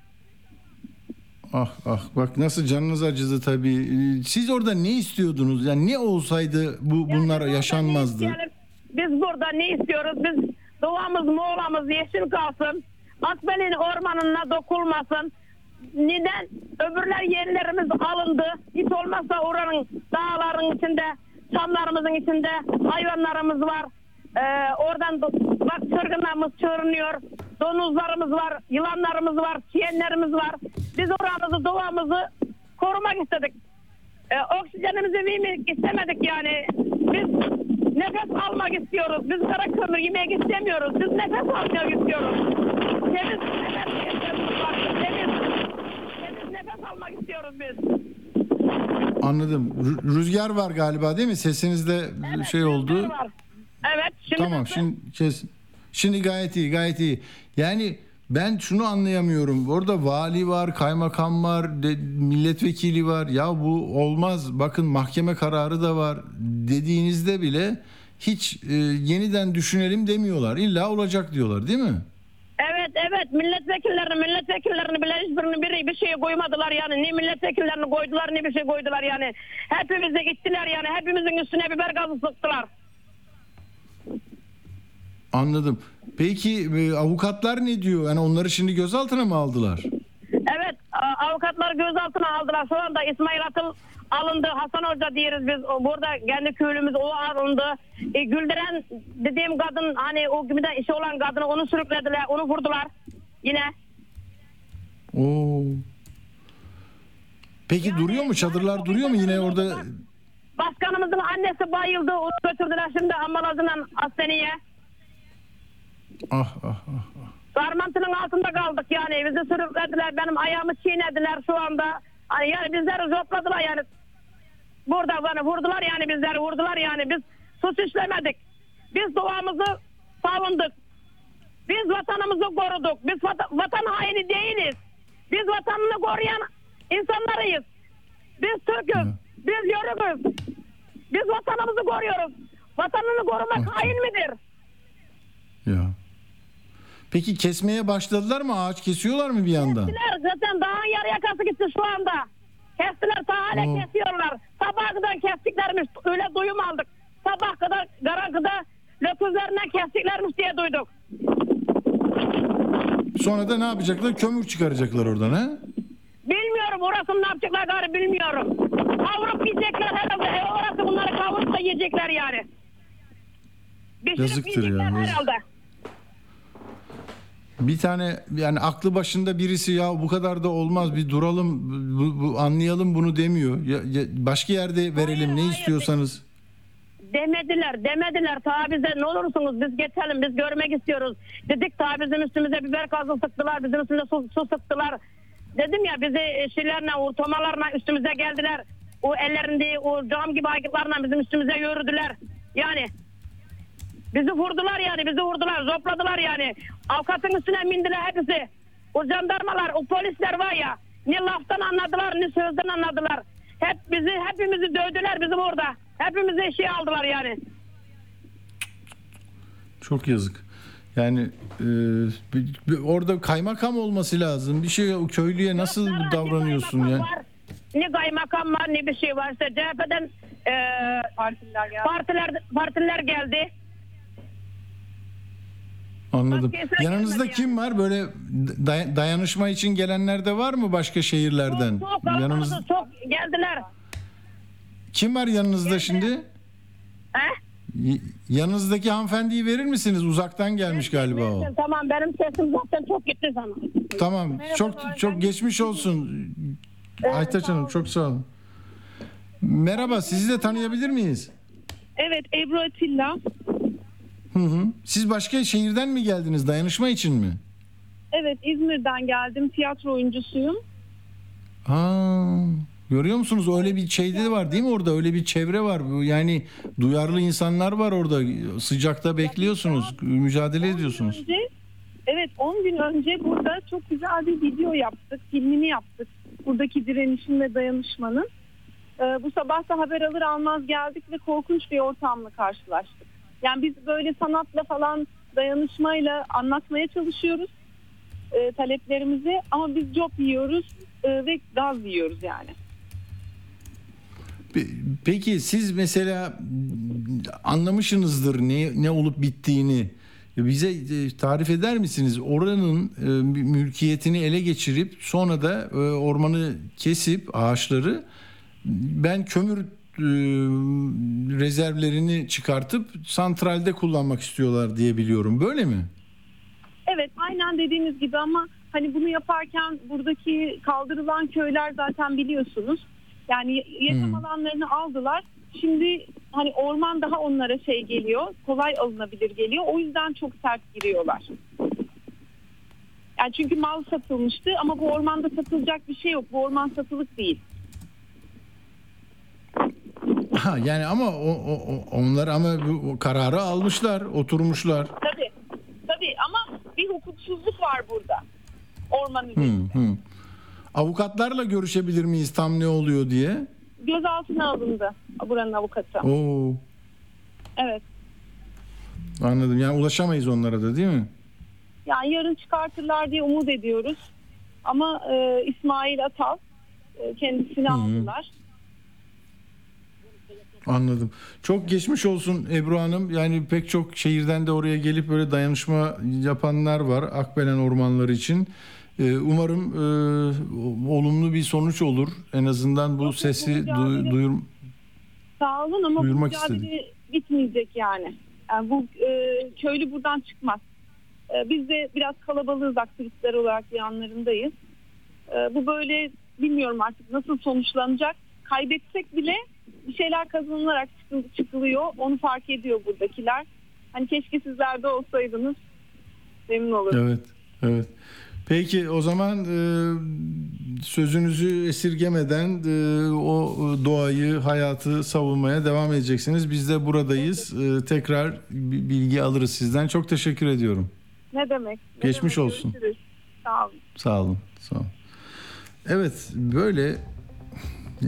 Ah ah bak nasıl canınız acıdı tabii. Ee, Siz orada ne istiyordunuz? Yani ne olsaydı bu bunlar Yani yaşanmazdı? Yani biz burada ne istiyoruz? Biz doğamız, Muğla'mız yeşil kalsın. Akbel'in ormanına dokulmasın. Neden? Öbürler yerlerimiz alındı. Hiç olmazsa oranın dağların içinde, çamlarımızın içinde hayvanlarımız var. Ee, oradan bak çırgınlarımız çığırınıyor. Donuzlarımız var, yılanlarımız var, çiyenlerimiz var. Biz oramızı, doğamızı korumak istedik. E, oksijenimizi vermek istemedik yani. Biz nefes almak istiyoruz. Biz kara kömür yemek istemiyoruz. Biz nefes almak istiyoruz. Temiz nefes ihtiyacımız. Temiz, almak istiyoruz biz. Anladım. Rü- Rüzgar var galiba değil mi? Sesinizde şey oldu. Var. Evet. Şimdi Tamam nasıl? şimdi kes. Şimdi gayet iyi gayet iyi. Yani ben şunu anlayamıyorum. Orada vali var, kaymakam var, de- milletvekili var. Ya bu olmaz. Bakın mahkeme kararı da var dediğinizde bile hiç e, yeniden düşünelim demiyorlar. İlla olacak diyorlar değil mi? Evet evet milletvekillerini milletvekillerini bile hiçbirini biri bir şey koymadılar yani. Ne milletvekillerini koydular ne bir şey koydular yani. Hepimize gittiler yani. Hepimizin üstüne biber gazı sıktılar. Anladım. Peki e, avukatlar ne diyor? Yani onları şimdi gözaltına mı aldılar? Evet avukatlar gözaltına aldılar. Şu anda İsmail Atıl alındı. Hasan Hoca diyoruz biz. Burada kendi köylümüz o alındı. E, Güldüren dediğim kadın hani o gibi de işi olan kadını onu sürüklediler. Onu vurdular. Yine. Oo. Peki duruyor mu? Çadırlar duruyor mu yine orada? Başkanımızın annesi bayıldı. Onu götürdüler şimdi ambalajından hastaneye. Ah ah ah. Sarmantının altında kaldık yani. Bizi sürüklediler. Benim ayağımı çiğnediler şu anda. Hani yani bizleri zopladılar yani. Burada bana vurdular yani bizleri vurdular yani. Biz suç işlemedik. Biz doğamızı savunduk. Biz vatanımızı koruduk. Biz vata- vatan haini değiliz. Biz vatanını koruyan insanlarıyız. Biz Türk'üz. Biz Yörük'üz. Biz vatanımızı koruyoruz. Vatanını korumak hain midir? Ya. Peki kesmeye başladılar mı? Ağaç kesiyorlar mı bir yandan? Kestiler zaten dağın yarı yakası gitti şu anda. Kestiler ta hala Oo. kesiyorlar. Sabah kadar kestiklermiş öyle duyum aldık. Sabah kadar Garankı'da löküzlerinden kestiklermiş diye duyduk. Sonra da ne yapacaklar? Kömür çıkaracaklar oradan ha? Bilmiyorum orasını ne yapacaklar gari bilmiyorum. Kavurup yiyecekler herhalde. E, orası bunları kavurup da yiyecekler yani. Pişirip Yazıktır ya, yiyecekler yazık. herhalde. Bir tane yani aklı başında birisi ya bu kadar da olmaz bir duralım bu, bu- anlayalım bunu demiyor. Ya, ya- başka yerde verelim ne hayır. istiyorsanız. Demediler, demediler. Ta bize ne olursunuz biz geçelim, biz görmek istiyoruz. Dedik ta bizim üstümüze biber gazı sıktılar, bizim üstümüze su, su sıktılar. Dedim ya bizi şeylerle, ortamalarla üstümüze geldiler. O ellerinde o cam gibi aygıtlarla bizim üstümüze yürüdüler. Yani bizi vurdular yani, bizi vurdular, zopladılar yani. Avukatın üstüne bindiler hepsi. O jandarmalar, o polisler var ya. Ne laftan anladılar, ne sözden anladılar. Hep bizi, hepimizi dövdüler bizim orada. Hepimizi şey aldılar yani. Çok yazık. Yani e, bir- bir- orada kaymakam olması lazım. Bir şey o köylüye nasıl davranıyorsun Ne ya? var, Ne kaymakam var ne bir şey var. İşte CHP'den e, partiler, geldi. partiler, partiler geldi. Anladım. Yanınızda kim var? Böyle day- dayanışma için gelenler de var mı başka şehirlerden? Çok kalabalık, Yanınız çok geldiler. kim var yanınızda şimdi? He? Yanınızdaki hanımefendiyi verir misiniz? Uzaktan gelmiş galiba o. Tamam benim sesim zaten çok gitti sana. Tamam. Çok çok geçmiş olsun. Aytaç Hanım çok sağ olun. Merhaba, sizi de tanıyabilir miyiz? Evet Ebru Atilla. Hı hı. Siz başka şehirden mi geldiniz dayanışma için mi? Evet İzmir'den geldim. Tiyatro oyuncusuyum. Ha, görüyor musunuz? Öyle bir şey de var değil mi orada? Öyle bir çevre var. Yani duyarlı insanlar var orada. Sıcakta bekliyorsunuz, mücadele ediyorsunuz. Önce, evet 10 gün önce burada çok güzel bir video yaptık. Filmini yaptık. Buradaki direnişin ve dayanışmanın. Ee, bu sabah da haber alır almaz geldik ve korkunç bir ortamla karşılaştık. Yani biz böyle sanatla falan dayanışmayla anlatmaya çalışıyoruz e, taleplerimizi ama biz cop yiyoruz e, ve gaz yiyoruz yani. Pe- Peki siz mesela anlamışsınızdır ne ne olup bittiğini. Bize e, tarif eder misiniz? Oranın e, mülkiyetini ele geçirip sonra da e, ormanı kesip ağaçları ben kömür rezervlerini çıkartıp santralde kullanmak istiyorlar diye biliyorum. Böyle mi? Evet aynen dediğiniz gibi ama hani bunu yaparken buradaki kaldırılan köyler zaten biliyorsunuz. Yani yaşam Hmm. alanlarını aldılar. Şimdi hani orman daha onlara şey geliyor. Kolay alınabilir geliyor. O yüzden çok sert giriyorlar. Yani çünkü mal satılmıştı ama bu ormanda satılacak bir şey yok. Bu orman satılık değil. Ha, yani ama o, o, onlar ama bu kararı almışlar, oturmuşlar. Tabii. Tabii ama bir hukuksuzluk var burada. Orman üzerinde. Hı, hı. Avukatlarla görüşebilir miyiz tam ne oluyor diye? Gözaltına alındı buranın avukatı. Oo, Evet. anladım. Yani ulaşamayız onlara da değil mi? Yani yarın çıkartırlar diye umut ediyoruz. Ama e, İsmail Atal e, kendisini aldılar. Anladım. Çok geçmiş olsun Ebru Hanım. Yani pek çok şehirden de oraya gelip böyle dayanışma yapanlar var Akbelen ormanları için. Ee, umarım e, olumlu bir sonuç olur. En azından bu sesi du- duyur. Sağ olun ama bu mücadele bitmeyecek yani. yani bu e, köylü buradan çıkmaz. E, biz de biraz kalabalığız aktivistler olarak yanlarındayız. E, bu böyle bilmiyorum artık nasıl sonuçlanacak. Kaybetsek bile bir şeyler kazanılarak çıkıl- çıkılıyor. Onu fark ediyor buradakiler. Hani keşke sizler de olsaydınız memnun olurum. Evet, evet. Peki o zaman e, sözünüzü esirgemeden e, o doğayı, hayatı savunmaya devam edeceksiniz. Biz de buradayız. E, tekrar bi- bilgi alırız sizden. Çok teşekkür ediyorum. Ne demek? Ne Geçmiş demek? olsun. Görüşürüz. Sağ olun. Sağ olun. Sağ olun. Evet, böyle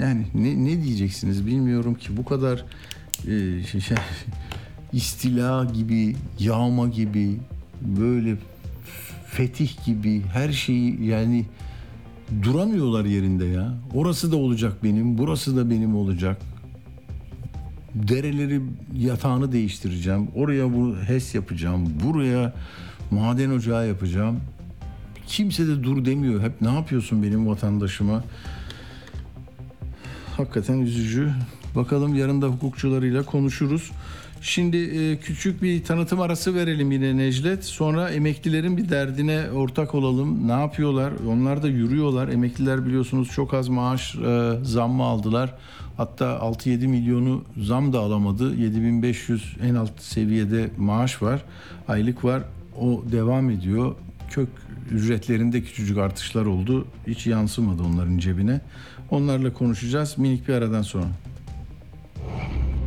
yani ne, ne diyeceksiniz bilmiyorum ki bu kadar e, şey, şey, istila gibi, yağma gibi, böyle fetih gibi her şeyi yani duramıyorlar yerinde ya. Orası da olacak benim, burası da benim olacak. Dereleri yatağını değiştireceğim. Oraya bu HES yapacağım. Buraya maden ocağı yapacağım. Kimse de dur demiyor. Hep ne yapıyorsun benim vatandaşıma? Hakikaten üzücü. Bakalım yarın da hukukçularıyla konuşuruz. Şimdi e, küçük bir tanıtım arası verelim yine Necdet. Sonra emeklilerin bir derdine ortak olalım. Ne yapıyorlar? Onlar da yürüyorlar. Emekliler biliyorsunuz çok az maaş e, zammı aldılar. Hatta 6-7 milyonu zam da alamadı. 7500 en alt seviyede maaş var. Aylık var. O devam ediyor. Kök ücretlerinde küçücük artışlar oldu. Hiç yansımadı onların cebine. Onlarla konuşacağız minik bir aradan sonra.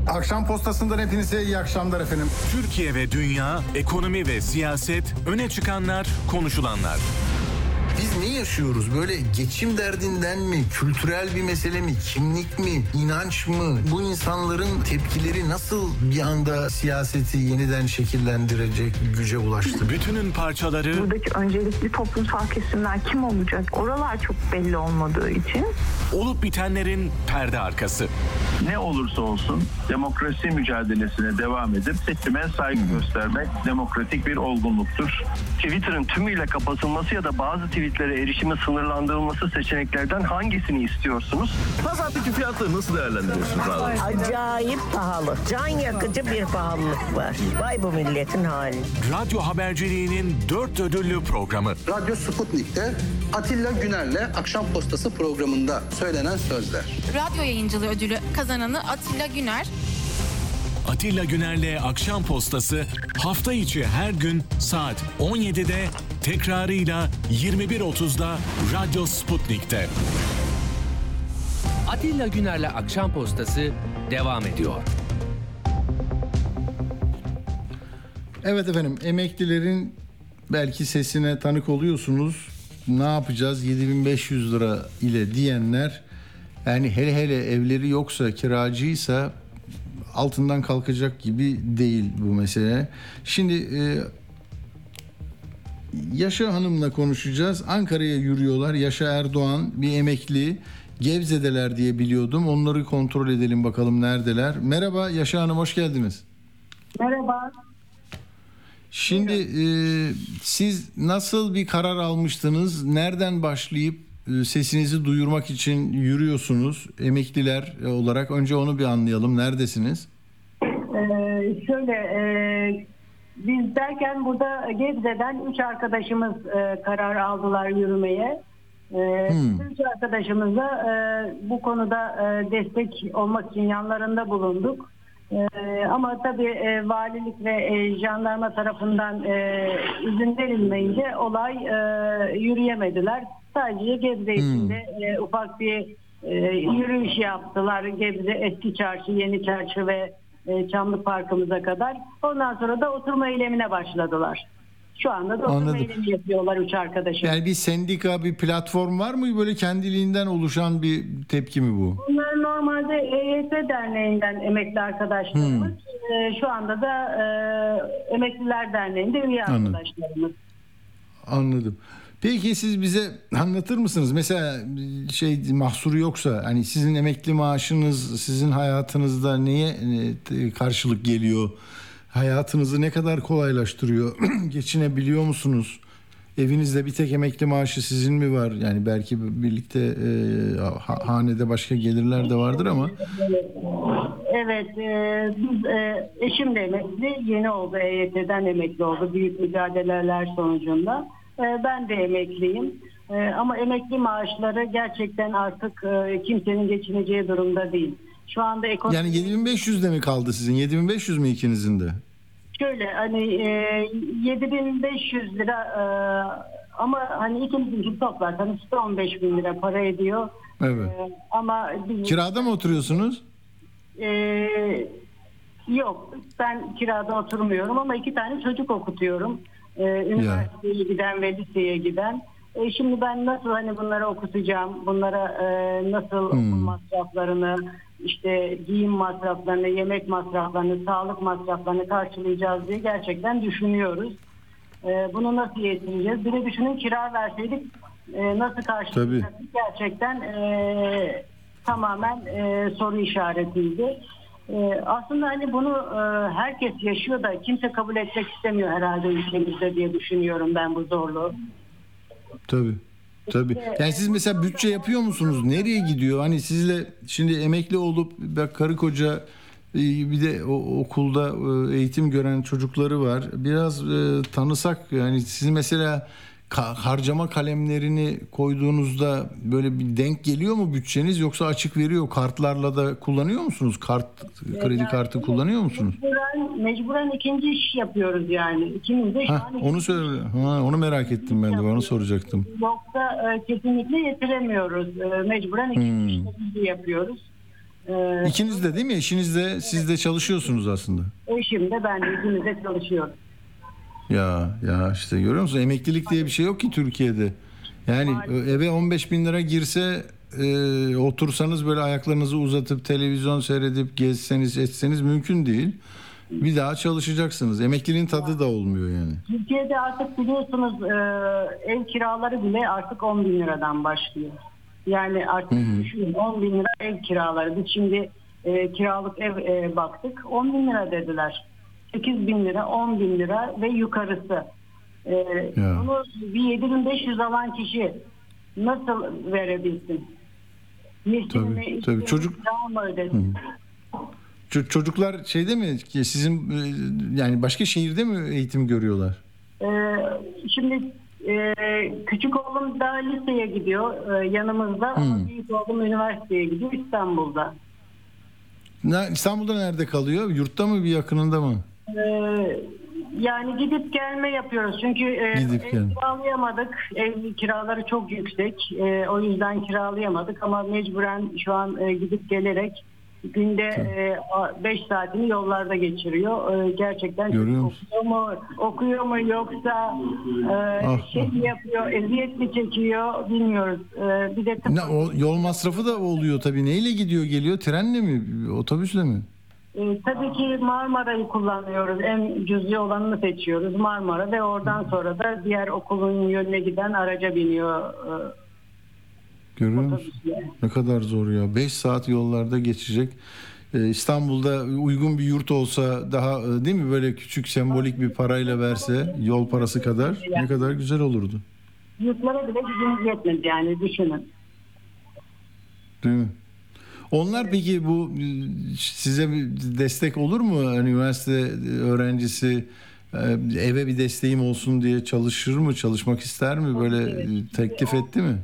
Akşam postasından hepinize iyi akşamlar efendim. Türkiye ve dünya, ekonomi ve siyaset, öne çıkanlar, konuşulanlar. Biz ne yaşıyoruz? Böyle geçim derdinden mi? Kültürel bir mesele mi? Kimlik mi? inanç mı? Bu insanların tepkileri nasıl bir anda siyaseti yeniden şekillendirecek güce ulaştı? Bütünün parçaları Buradaki öncelikli toplumsal kesimler kim olacak? Oralar çok belli olmadığı için. olup bitenlerin perde arkası. ne olursa olsun demokrasi mücadelesine devam edip seçime saygı göstermek demokratik bir olgunluktur. Twitter'ın tümüyle kapatılması ya da bazı tweetlere erişimi sınırlandırılması seçeneklerden hangisini istiyorsunuz? Pazardaki fiyatları nasıl değerlendiriyorsunuz abi? Acayip pahalı. Can yakıcı bir pahalılık var. Vay bu milletin hali. Radyo haberciliğinin dört ödüllü programı. Radyo Sputnik'te Atilla Güner'le Akşam Postası programında söylenen sözler. Radyo yayıncılığı ödülü kazananı Atilla Güner. Atilla Güner'le Akşam Postası hafta içi her gün saat 17'de tekrarıyla 21.30'da Radyo Sputnik'te. Atilla Güner'le Akşam Postası devam ediyor. Evet efendim emeklilerin belki sesine tanık oluyorsunuz. Ne yapacağız 7500 lira ile diyenler yani hele hele evleri yoksa kiracıysa altından kalkacak gibi değil bu mesele. Şimdi e, Yaşa Hanım'la konuşacağız. Ankara'ya yürüyorlar. Yaşa Erdoğan bir emekli. Gebze'deler diye biliyordum. Onları kontrol edelim bakalım neredeler. Merhaba Yaşa Hanım hoş geldiniz. Merhaba. Şimdi e, siz nasıl bir karar almıştınız? Nereden başlayıp sesinizi duyurmak için yürüyorsunuz emekliler olarak? Önce onu bir anlayalım. Neredesiniz? Ee, şöyle e, biz derken burada Gebze'den üç arkadaşımız e, karar aldılar yürümeye. E, Hmm. Üç arkadaşımıza e, bu konuda e, destek olmak için yanlarında bulunduk. E, ama tabii e, valilik ve e, jandarma tarafından e, izin verilmeyince olay e, yürüyemediler. Sadece Gebze içinde e, ufak bir e, yürüyüş yaptılar. Gebze Eski Çarşı, Yeni Çarşı ve e, Çamlık Parkımıza kadar. Ondan sonra da oturma eylemine başladılar. Şu anda da oturma Anladım. eylemi yapıyorlar üç arkadaşım. Yani bir sendika, bir platform var mı? Böyle kendiliğinden oluşan bir tepki mi bu? Bunlar normalde EYT Derneği'nden emekli arkadaşlarımız. E, şu anda da e, Emekliler Derneği'nde üye Anladım. arkadaşlarımız. Anladım. Peki siz bize anlatır mısınız? Mesela şey mahsuru yoksa hani sizin emekli maaşınız sizin hayatınızda neye e, karşılık geliyor? Hayatınızı ne kadar kolaylaştırıyor? Geçinebiliyor musunuz? Evinizde bir tek emekli maaşı sizin mi var? Yani belki birlikte e, ha- hanede başka gelirler de vardır ama Evet, e, biz e, eşim de emekli, yeni oldu EYT'den emekli oldu büyük mücadeleler sonucunda. E, ben de emekliyim. E, ama emekli maaşları gerçekten artık e, kimsenin geçineceği durumda değil. Şu anda ekonomi yani 7500'de mi kaldı sizin? 7500 mü ikinizin de? şöyle hani e, 7500 lira e, ama hani ikimizin toplarsanız işte 15 bin lira para ediyor. Evet. E, ama bizim- Kirada mı oturuyorsunuz? Ee, yok ben kirada oturmuyorum ama iki tane çocuk okutuyorum. Ee, üniversiteye giden ve liseye giden. Ee, şimdi ben nasıl hani bunları okutacağım, bunlara e, nasıl Hmm. okul masraflarını, işte giyim masraflarını, yemek masraflarını, sağlık masraflarını karşılayacağız diye gerçekten düşünüyoruz. Ee, bunu nasıl yetineceğiz? Bir de düşünün kira verseydik e, nasıl karşılayacaktık gerçekten e, tamamen e, soru işaretiydi. E, aslında hani bunu e, herkes yaşıyor da kimse kabul etmek istemiyor herhalde ülkemizde diye düşünüyorum ben bu zorluğu. Tabii. Tabii. Yani siz mesela bütçe yapıyor musunuz? Nereye gidiyor? Hani sizle şimdi emekli olup bak karı koca e, bir de o, okulda e, eğitim gören çocukları var. Biraz e, tanısak yani siz mesela ka- harcama kalemlerini koyduğunuzda böyle bir denk geliyor mu bütçeniz yoksa açık veriyor kartlarla da kullanıyor musunuz? Kart kredi kartı kullanıyor musunuz? Mecburen, mecburen ikinci iş yapıyoruz yani. İkimiz de şu Ha, an onu söyle. Ha, onu merak ettim ben de. Onu soracaktım. Yoksa e, kesinlikle yetiremiyoruz. E, mecburen ikinci Hmm. işlerimizi yapıyoruz. E, İkiniz de değil mi? Eşiniz de siz de çalışıyorsunuz aslında. eşim de ben de ikimiz de çalışıyoruz. Ya ya işte görüyor musun? Emeklilik diye bir şey yok ki Türkiye'de. Yani eve 15 bin lira girse e, otursanız böyle ayaklarınızı uzatıp televizyon seyredip gezseniz etseniz mümkün değil. Bir daha çalışacaksınız. Emekliliğin tadı da olmuyor yani. Türkiye'de artık biliyorsunuz e, ev kiraları bile artık 10 bin liradan başlıyor. Yani artık Hı hı. düşünün 10 bin lira ev kiraları. Biz şimdi e, kiralık ev e, baktık 10 bin lira dediler. 8 bin lira, 10 bin lira ve yukarısı. E, Ya. bunu bir 7500 alan kişi nasıl verebilsin? Tabii, mi, tabii. işte Çocuk- mı ödesin? Ço- çocuklar şeyde mi ki sizin e, yani başka şehirde mi eğitim görüyorlar? Ee, şimdi e, küçük oğlum daha liseye gidiyor e, yanımızda ama Hmm. büyük oğlum üniversiteye gidiyor İstanbul'da. Ne- İstanbul'da nerede kalıyor? Yurtta mı bir yakınında mı? Ee, yani gidip gelme yapıyoruz çünkü e, Gidip ev gelme. kiralayamadık. Ev kiraları çok yüksek. E, o yüzden kiralayamadık ama mecburen şu an e, gidip gelerek günde 5 saatini yollarda geçiriyor. E, gerçekten Görüyor okuyor mu, okuyor mu yoksa e, Ah, şey mi yapıyor, eziyet mi çekiyor bilmiyoruz. E, bir de Ne, o yol masrafı da oluyor tabii. Neyle gidiyor geliyor? Trenle mi? Otobüsle mi? E, tabii ki Marmara'yı kullanıyoruz. En cüzi olanını seçiyoruz Marmara ve oradan sonra da diğer okulun yönüne giden araca biniyor. E, Görüyor musun? Ne kadar zor ya. 5 saat yollarda geçecek. Ee, İstanbul'da uygun bir yurt olsa daha e, değil mi böyle küçük sembolik bir parayla verse yol parası kadar ne kadar güzel olurdu. Yurtlara bile gücümüz yetmedi yani düşünün. Değil mi? Onlar peki bu size bir destek olur mu? Hani üniversite öğrencisi e, eve bir desteğim olsun diye çalışır mı? Çalışmak ister mi? Böyle e, teklif etti mi?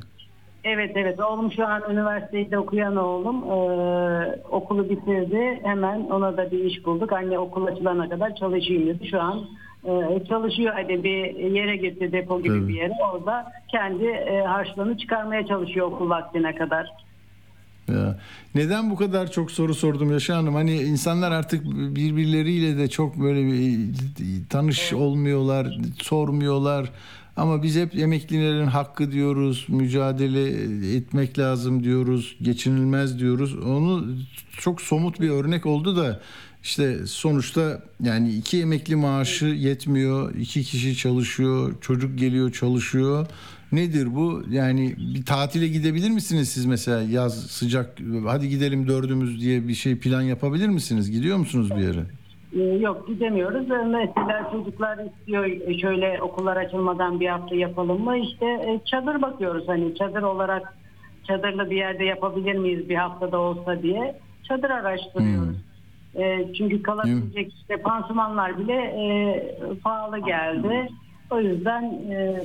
Evet evet oğlum şu an üniversitede okuyan oğlum Ee, okulu bitirdi hemen ona da bir iş bulduk anne okul açılana kadar çalışayım dedi şu an e, çalışıyor hadi bir yere gitti depo gibi Tabii. bir yere orada kendi e, harçlığını çıkarmaya çalışıyor okul vaktine kadar. Ya. Neden bu kadar çok soru sordum Yaşa Hanım? Hani insanlar artık birbirleriyle de çok böyle bir tanış olmuyorlar, sormuyorlar. Ama biz hep emeklilerin hakkı diyoruz, mücadele etmek lazım diyoruz, geçinilmez diyoruz. Onu çok somut bir örnek oldu da işte sonuçta yani iki emekli maaşı yetmiyor, iki kişi çalışıyor, çocuk geliyor çalışıyor. Nedir bu? Yani bir tatile gidebilir misiniz siz mesela yaz sıcak hadi gidelim dördümüz diye bir şey plan yapabilir misiniz? Gidiyor musunuz bir yere? Ee, Yok gidemiyoruz. Ee, Mesela çocuklar istiyor e, şöyle okullar açılmadan bir hafta yapalım mı? İşte e, çadır bakıyoruz hani çadır olarak çadırlı bir yerde yapabilir miyiz bir haftada olsa diye çadır araştırıyoruz. E, çünkü kalabilecek işte pansumanlar bile e, pahalı geldi. O yüzden e,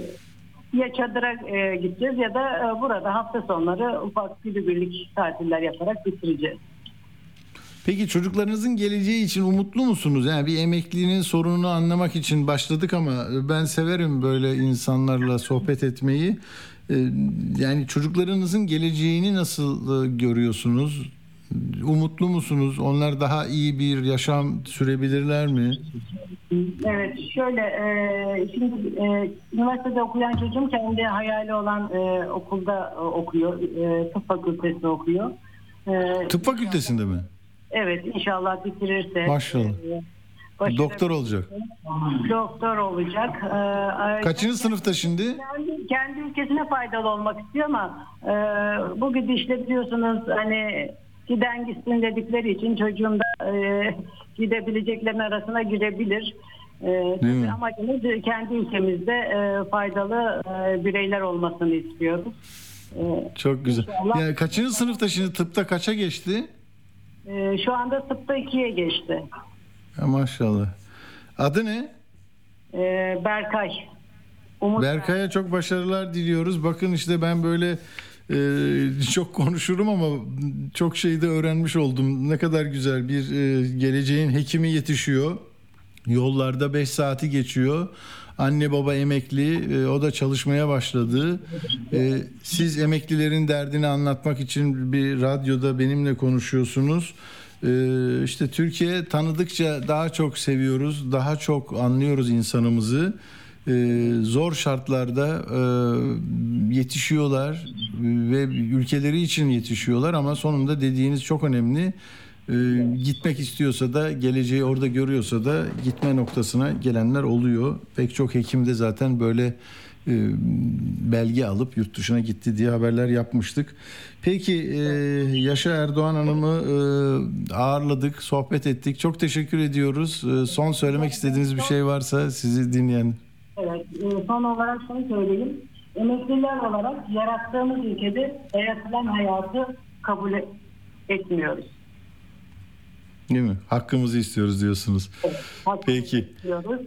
ya çadıra e, gideceğiz ya da e, burada hafta sonları ufak günübirlik tatiller yaparak bitireceğiz. Peki çocuklarınızın geleceği için umutlu musunuz? Yani bir emeklinin sorununu anlamak için başladık ama ben severim böyle insanlarla sohbet etmeyi. Ee, Yani çocuklarınızın geleceğini nasıl e, görüyorsunuz? Umutlu musunuz? Onlar daha iyi bir yaşam sürebilirler mi? Evet şöyle e, şimdi e, üniversitede okuyan çocuğum kendi hayali olan e, okulda e, okuyor. E, tıp fakültesi okuyor. E, Tıp fakültesinde mi? Evet inşallah bitirirse. Maşallah. e, Doktor olacak. Doktor olacak. E, Kaçıncı sınıfta şimdi? kendi, kendi ülkesine faydalı olmak istiyor ama e, bu gidişle biliyorsunuz hani giden gitsin dedikleri için çocuğum da e, gidebileceklerin arasına girebilir. E, amacımız kendi ülkemizde e, faydalı e, bireyler olmasını istiyoruz. E, Çok güzel. İnşallah. Ya kaçıncı sınıfta şimdi tıpta kaça geçti? e, şu anda tıpta ikiye geçti. Ya maşallah. Adı ne? E, Berkay. Umut Berkay'a çok başarılar diliyoruz. Bakın işte ben böyle e, çok konuşurum ama çok şey de öğrenmiş oldum. Ne kadar güzel bir e, geleceğin hekimi yetişiyor. Yollarda 5 saati geçiyor. Anne baba emekli, e, o da çalışmaya başladı. E, siz emeklilerin derdini anlatmak için bir radyoda benimle konuşuyorsunuz. E, işte Türkiye tanıdıkça daha çok seviyoruz, daha çok anlıyoruz insanımızı. E, zor şartlarda e, yetişiyorlar ve ülkeleri için yetişiyorlar ama sonunda dediğiniz çok önemli. E, gitmek istiyorsa da geleceği orada görüyorsa da gitme noktasına gelenler oluyor. Pek çok hekim de zaten böyle e, belge alıp yurt dışına gitti diye haberler yapmıştık. Peki e, Yaşa Erdoğan Hanım'ı ağırladık, sohbet ettik. Çok teşekkür ediyoruz. Son söylemek istediğiniz bir şey varsa sizi dinleyen. Evet, e, son olarak şunu söyleyeyim. Emekliler olarak yarattığımız ülkede dayatılan hayatı kabul e- etmiyoruz. Değil mi? Hakkımızı istiyoruz diyorsunuz. Peki. istiyoruz.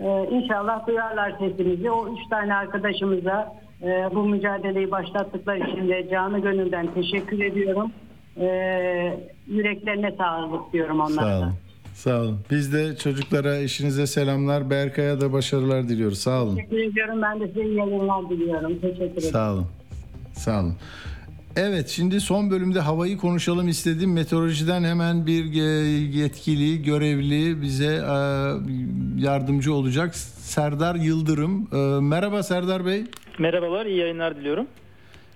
Ee, inşallah duyarlar sesimizi. O üç tane arkadaşımıza e, bu mücadeleyi başlattıkları için de canı gönülden teşekkür ediyorum. Ee, yüreklerine sağlık diyorum onlara. Sağ olun. Sağ olun. Biz de çocuklara, eşinize selamlar. Berkay'a da başarılar diliyoruz. Sağ olun. Teşekkür ediyorum. Ben de size iyi yayınlar diliyorum. Teşekkür ederim. Sağ olun. Sağ olun. Evet şimdi son bölümde havayı konuşalım istedim. Meteorolojiden hemen bir yetkili, görevli bize e, yardımcı olacak. Serdar Yıldırım. E, Merhaba Serdar Bey. Merhabalar, iyi yayınlar diliyorum.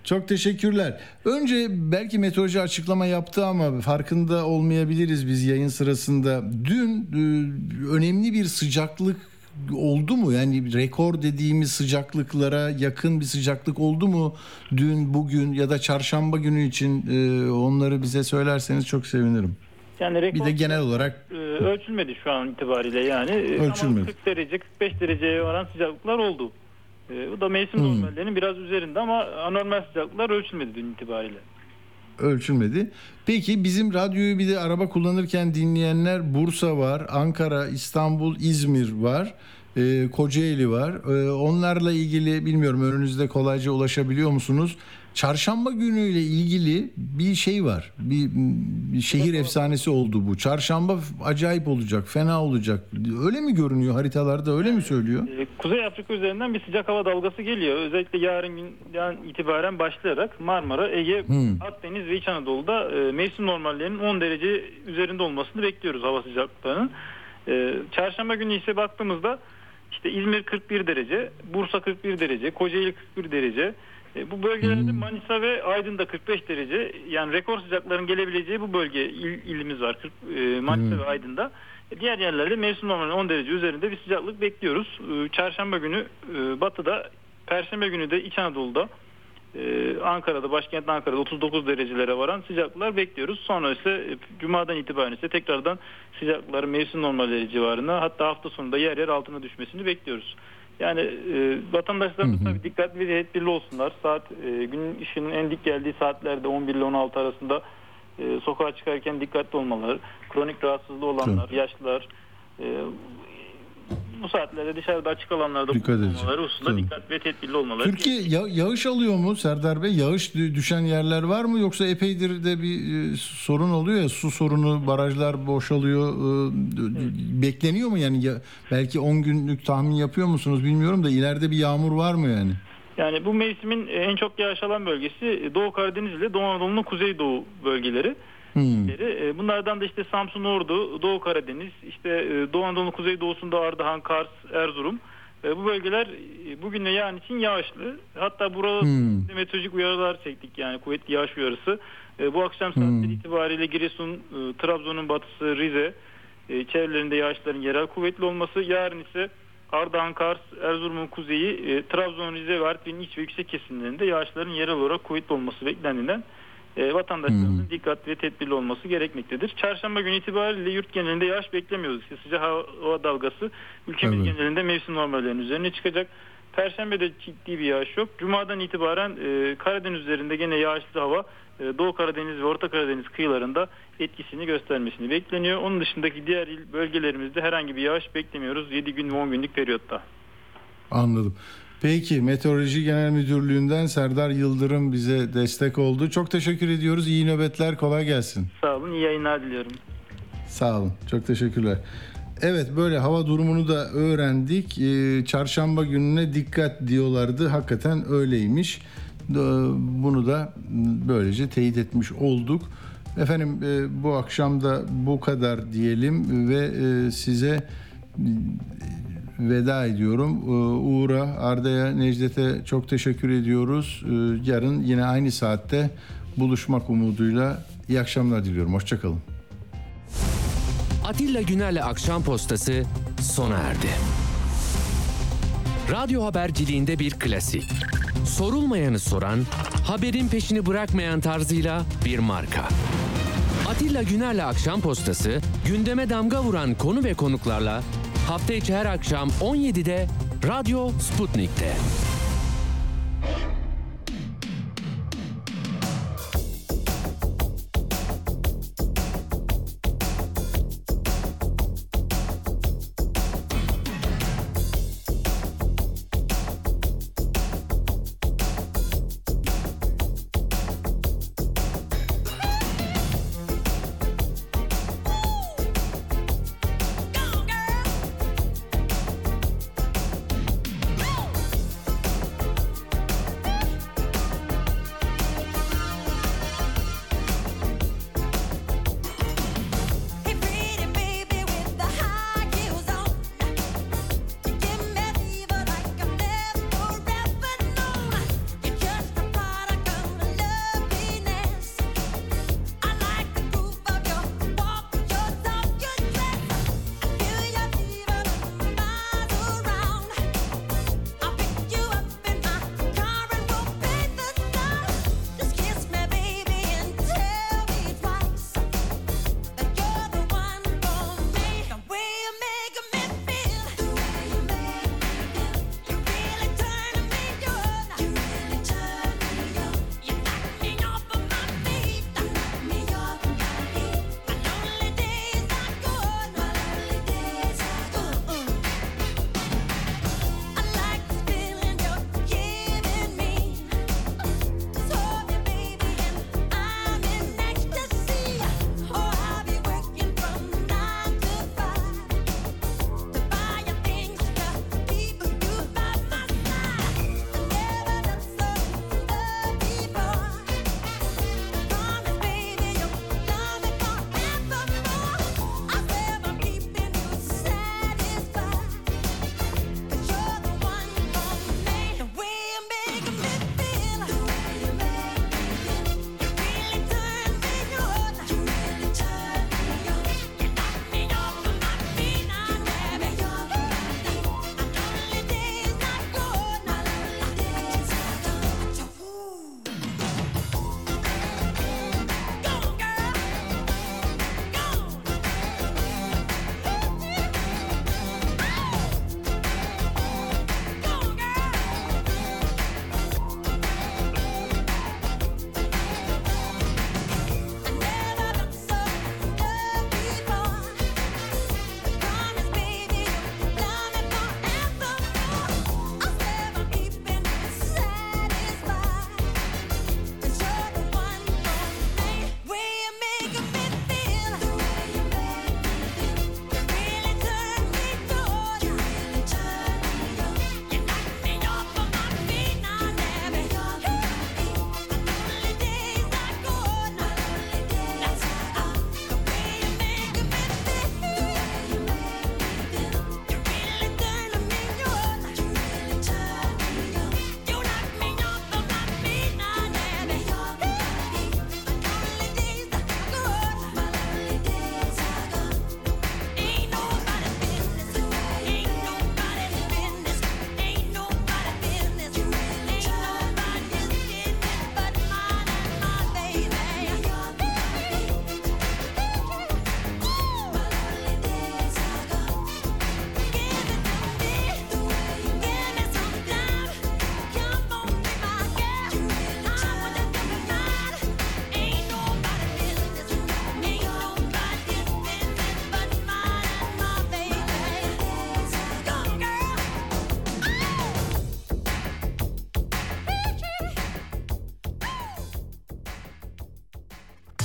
Çok teşekkürler. Önce belki meteoroloji açıklama yaptı ama farkında olmayabiliriz biz yayın sırasında. Dün e, önemli bir sıcaklık oldu mu? Yani rekor dediğimiz sıcaklıklara yakın bir sıcaklık oldu mu? Dün, bugün ya da çarşamba günü için e, onları bize söylerseniz çok sevinirim. Yani rekor Bir de genel olarak e, ölçülmedi şu an itibariyle yani. Ölçülmedi. Ama 40 derece, 45 dereceye varan sıcaklıklar oldu. E, bu da mevsim Hmm. normallerinin biraz üzerinde ama anormal sıcaklıklar ölçülmedi dün itibariyle. ölçülmedi. Peki bizim radyoyu bir de araba kullanırken dinleyenler Bursa var, Ankara, İstanbul, İzmir var. e, Kocaeli var. E, onlarla ilgili bilmiyorum önünüzde kolayca ulaşabiliyor musunuz? Çarşamba günüyle ilgili bir şey var. Bir, bir şehir efsanesi oldu bu. Çarşamba acayip olacak, fena olacak. Öyle mi görünüyor haritalarda? Öyle mi söylüyor? E, Kuzey Afrika üzerinden bir sıcak hava dalgası geliyor. Özellikle yarın günden itibaren başlayarak Marmara, Ege, Hmm. Akdeniz ve İç Anadolu'da e, mevsim normallerinin 10 derece üzerinde olmasını bekliyoruz hava sıcaklıklarının. E, çarşamba günü ise baktığımızda işte İzmir 41 derece, Bursa 41 derece, Kocaeli 41 derece. E, bu bölgelerde Manisa ve Aydın'da 45 derece. Yani rekor sıcakların gelebileceği bu bölge il- ilimiz var. 40, e, Manisa ve Aydın'da. E, Diğer yerlerde mevsim normalinin 10 derece üzerinde bir sıcaklık bekliyoruz. E, Çarşamba günü e, batıda, Perşembe günü de İç Anadolu'da, e, Ankara'da, başkent Ankara'da 39 derecelere varan sıcaklıklar bekliyoruz. Sonra ise e, Cuma'dan itibaren ise tekrardan sıcaklıkların mevsim normalleri civarına hatta hafta sonunda yer yer altına düşmesini bekliyoruz. Yani e, vatandaşlarımız tabii dikkatli ve tedbirli olsunlar. Saat e, gün ışığının en dik geldiği saatlerde 11 ile 16 arasında e, sokağa çıkarken dikkatli olmaları, kronik rahatsızlığı olanlar, yaşlılar, e, bu saatlerde dışarıda açık alanlarda Dikkat bulunmaları hususunda Tabii. dikkat ve tedbirli olmaları. Türkiye ya- yağış alıyor mu Serdar Bey? Yağış dü- düşen yerler var mı yoksa epeydir de bir e, sorun oluyor ya su sorunu, barajlar boşalıyor. e, d- Bekleniyor mu yani ya, belki 10 günlük tahmin yapıyor musunuz bilmiyorum da ileride bir yağmur var mı yani? Yani bu mevsimin en çok yağış alan bölgesi Doğu Karadeniz ile Doğu Anadolu'nun kuzeydoğu bölgeleri. Hmm. E, Bunlardan da işte Samsun, Ordu, Doğu Karadeniz, işte e, Doğu Anadolu'nun kuzeydoğusunda Ardahan, Kars, Erzurum. E, Bu bölgeler e, bugün ve yarın için yağışlı. Hatta burada Hmm. meteorolojik uyarılar çektik yani kuvvetli yağış uyarısı. E, Bu akşam saatleri itibariyle Giresun, e, Trabzon'un batısı, Rize e, çevrelerinde yağışların yerel kuvvetli olması. Yarın ise Ardahan, Kars, Erzurum'un kuzeyi, e, Trabzon, Rize ve Artvin'in iç ve yüksek kesimlerinde yağışların yerel olarak kuvvetli olması beklendiğinden e, vatandaşlarımızın dikkatli ve tedbirli olması gerekmektedir. Çarşamba günü itibariyle yurt genelinde yağış beklemiyoruz. Sıcak hava dalgası ülkemiz Evet. genelinde mevsim normallerinin üzerine çıkacak. Perşembe'de ciddi bir yağış yok. Cuma'dan itibaren e, Karadeniz üzerinde gene yağışlı hava e, Doğu Karadeniz ve Orta Karadeniz kıyılarında etkisini göstermesini bekleniyor. Onun dışındaki diğer il bölgelerimizde herhangi bir yağış beklemiyoruz 7 gün ve 10 günlük periyotta. Anladım. Peki Meteoroloji Genel Müdürlüğü'nden Serdar Yıldırım bize destek oldu. Çok teşekkür ediyoruz. İyi nöbetler, kolay gelsin. Sağ olun, iyi yayınlar diliyorum. Sağ olun. Çok teşekkürler. Evet böyle hava durumunu da öğrendik. Ee, çarşamba gününe dikkat diyorlardı. Hakikaten öyleymiş. Da- Bunu da böylece teyit etmiş olduk. Efendim e, bu akşam da bu kadar diyelim ve e, size veda ediyorum. Ee, Uğur'a, Arda'ya, Necdet'e çok teşekkür ediyoruz. Ee, Yarın yine aynı saatte buluşmak umuduyla iyi akşamlar diliyorum. Hoşçakalın. Atilla Güner'le Akşam Postası sona erdi. Radyo haberciliğinde bir klasik. Sorulmayanı soran, haberin peşini bırakmayan tarzıyla bir marka. Atilla Güner'le Akşam Postası gündeme damga vuran konu ve konuklarla hafta içi her akşam 17'de Radyo Sputnik'te.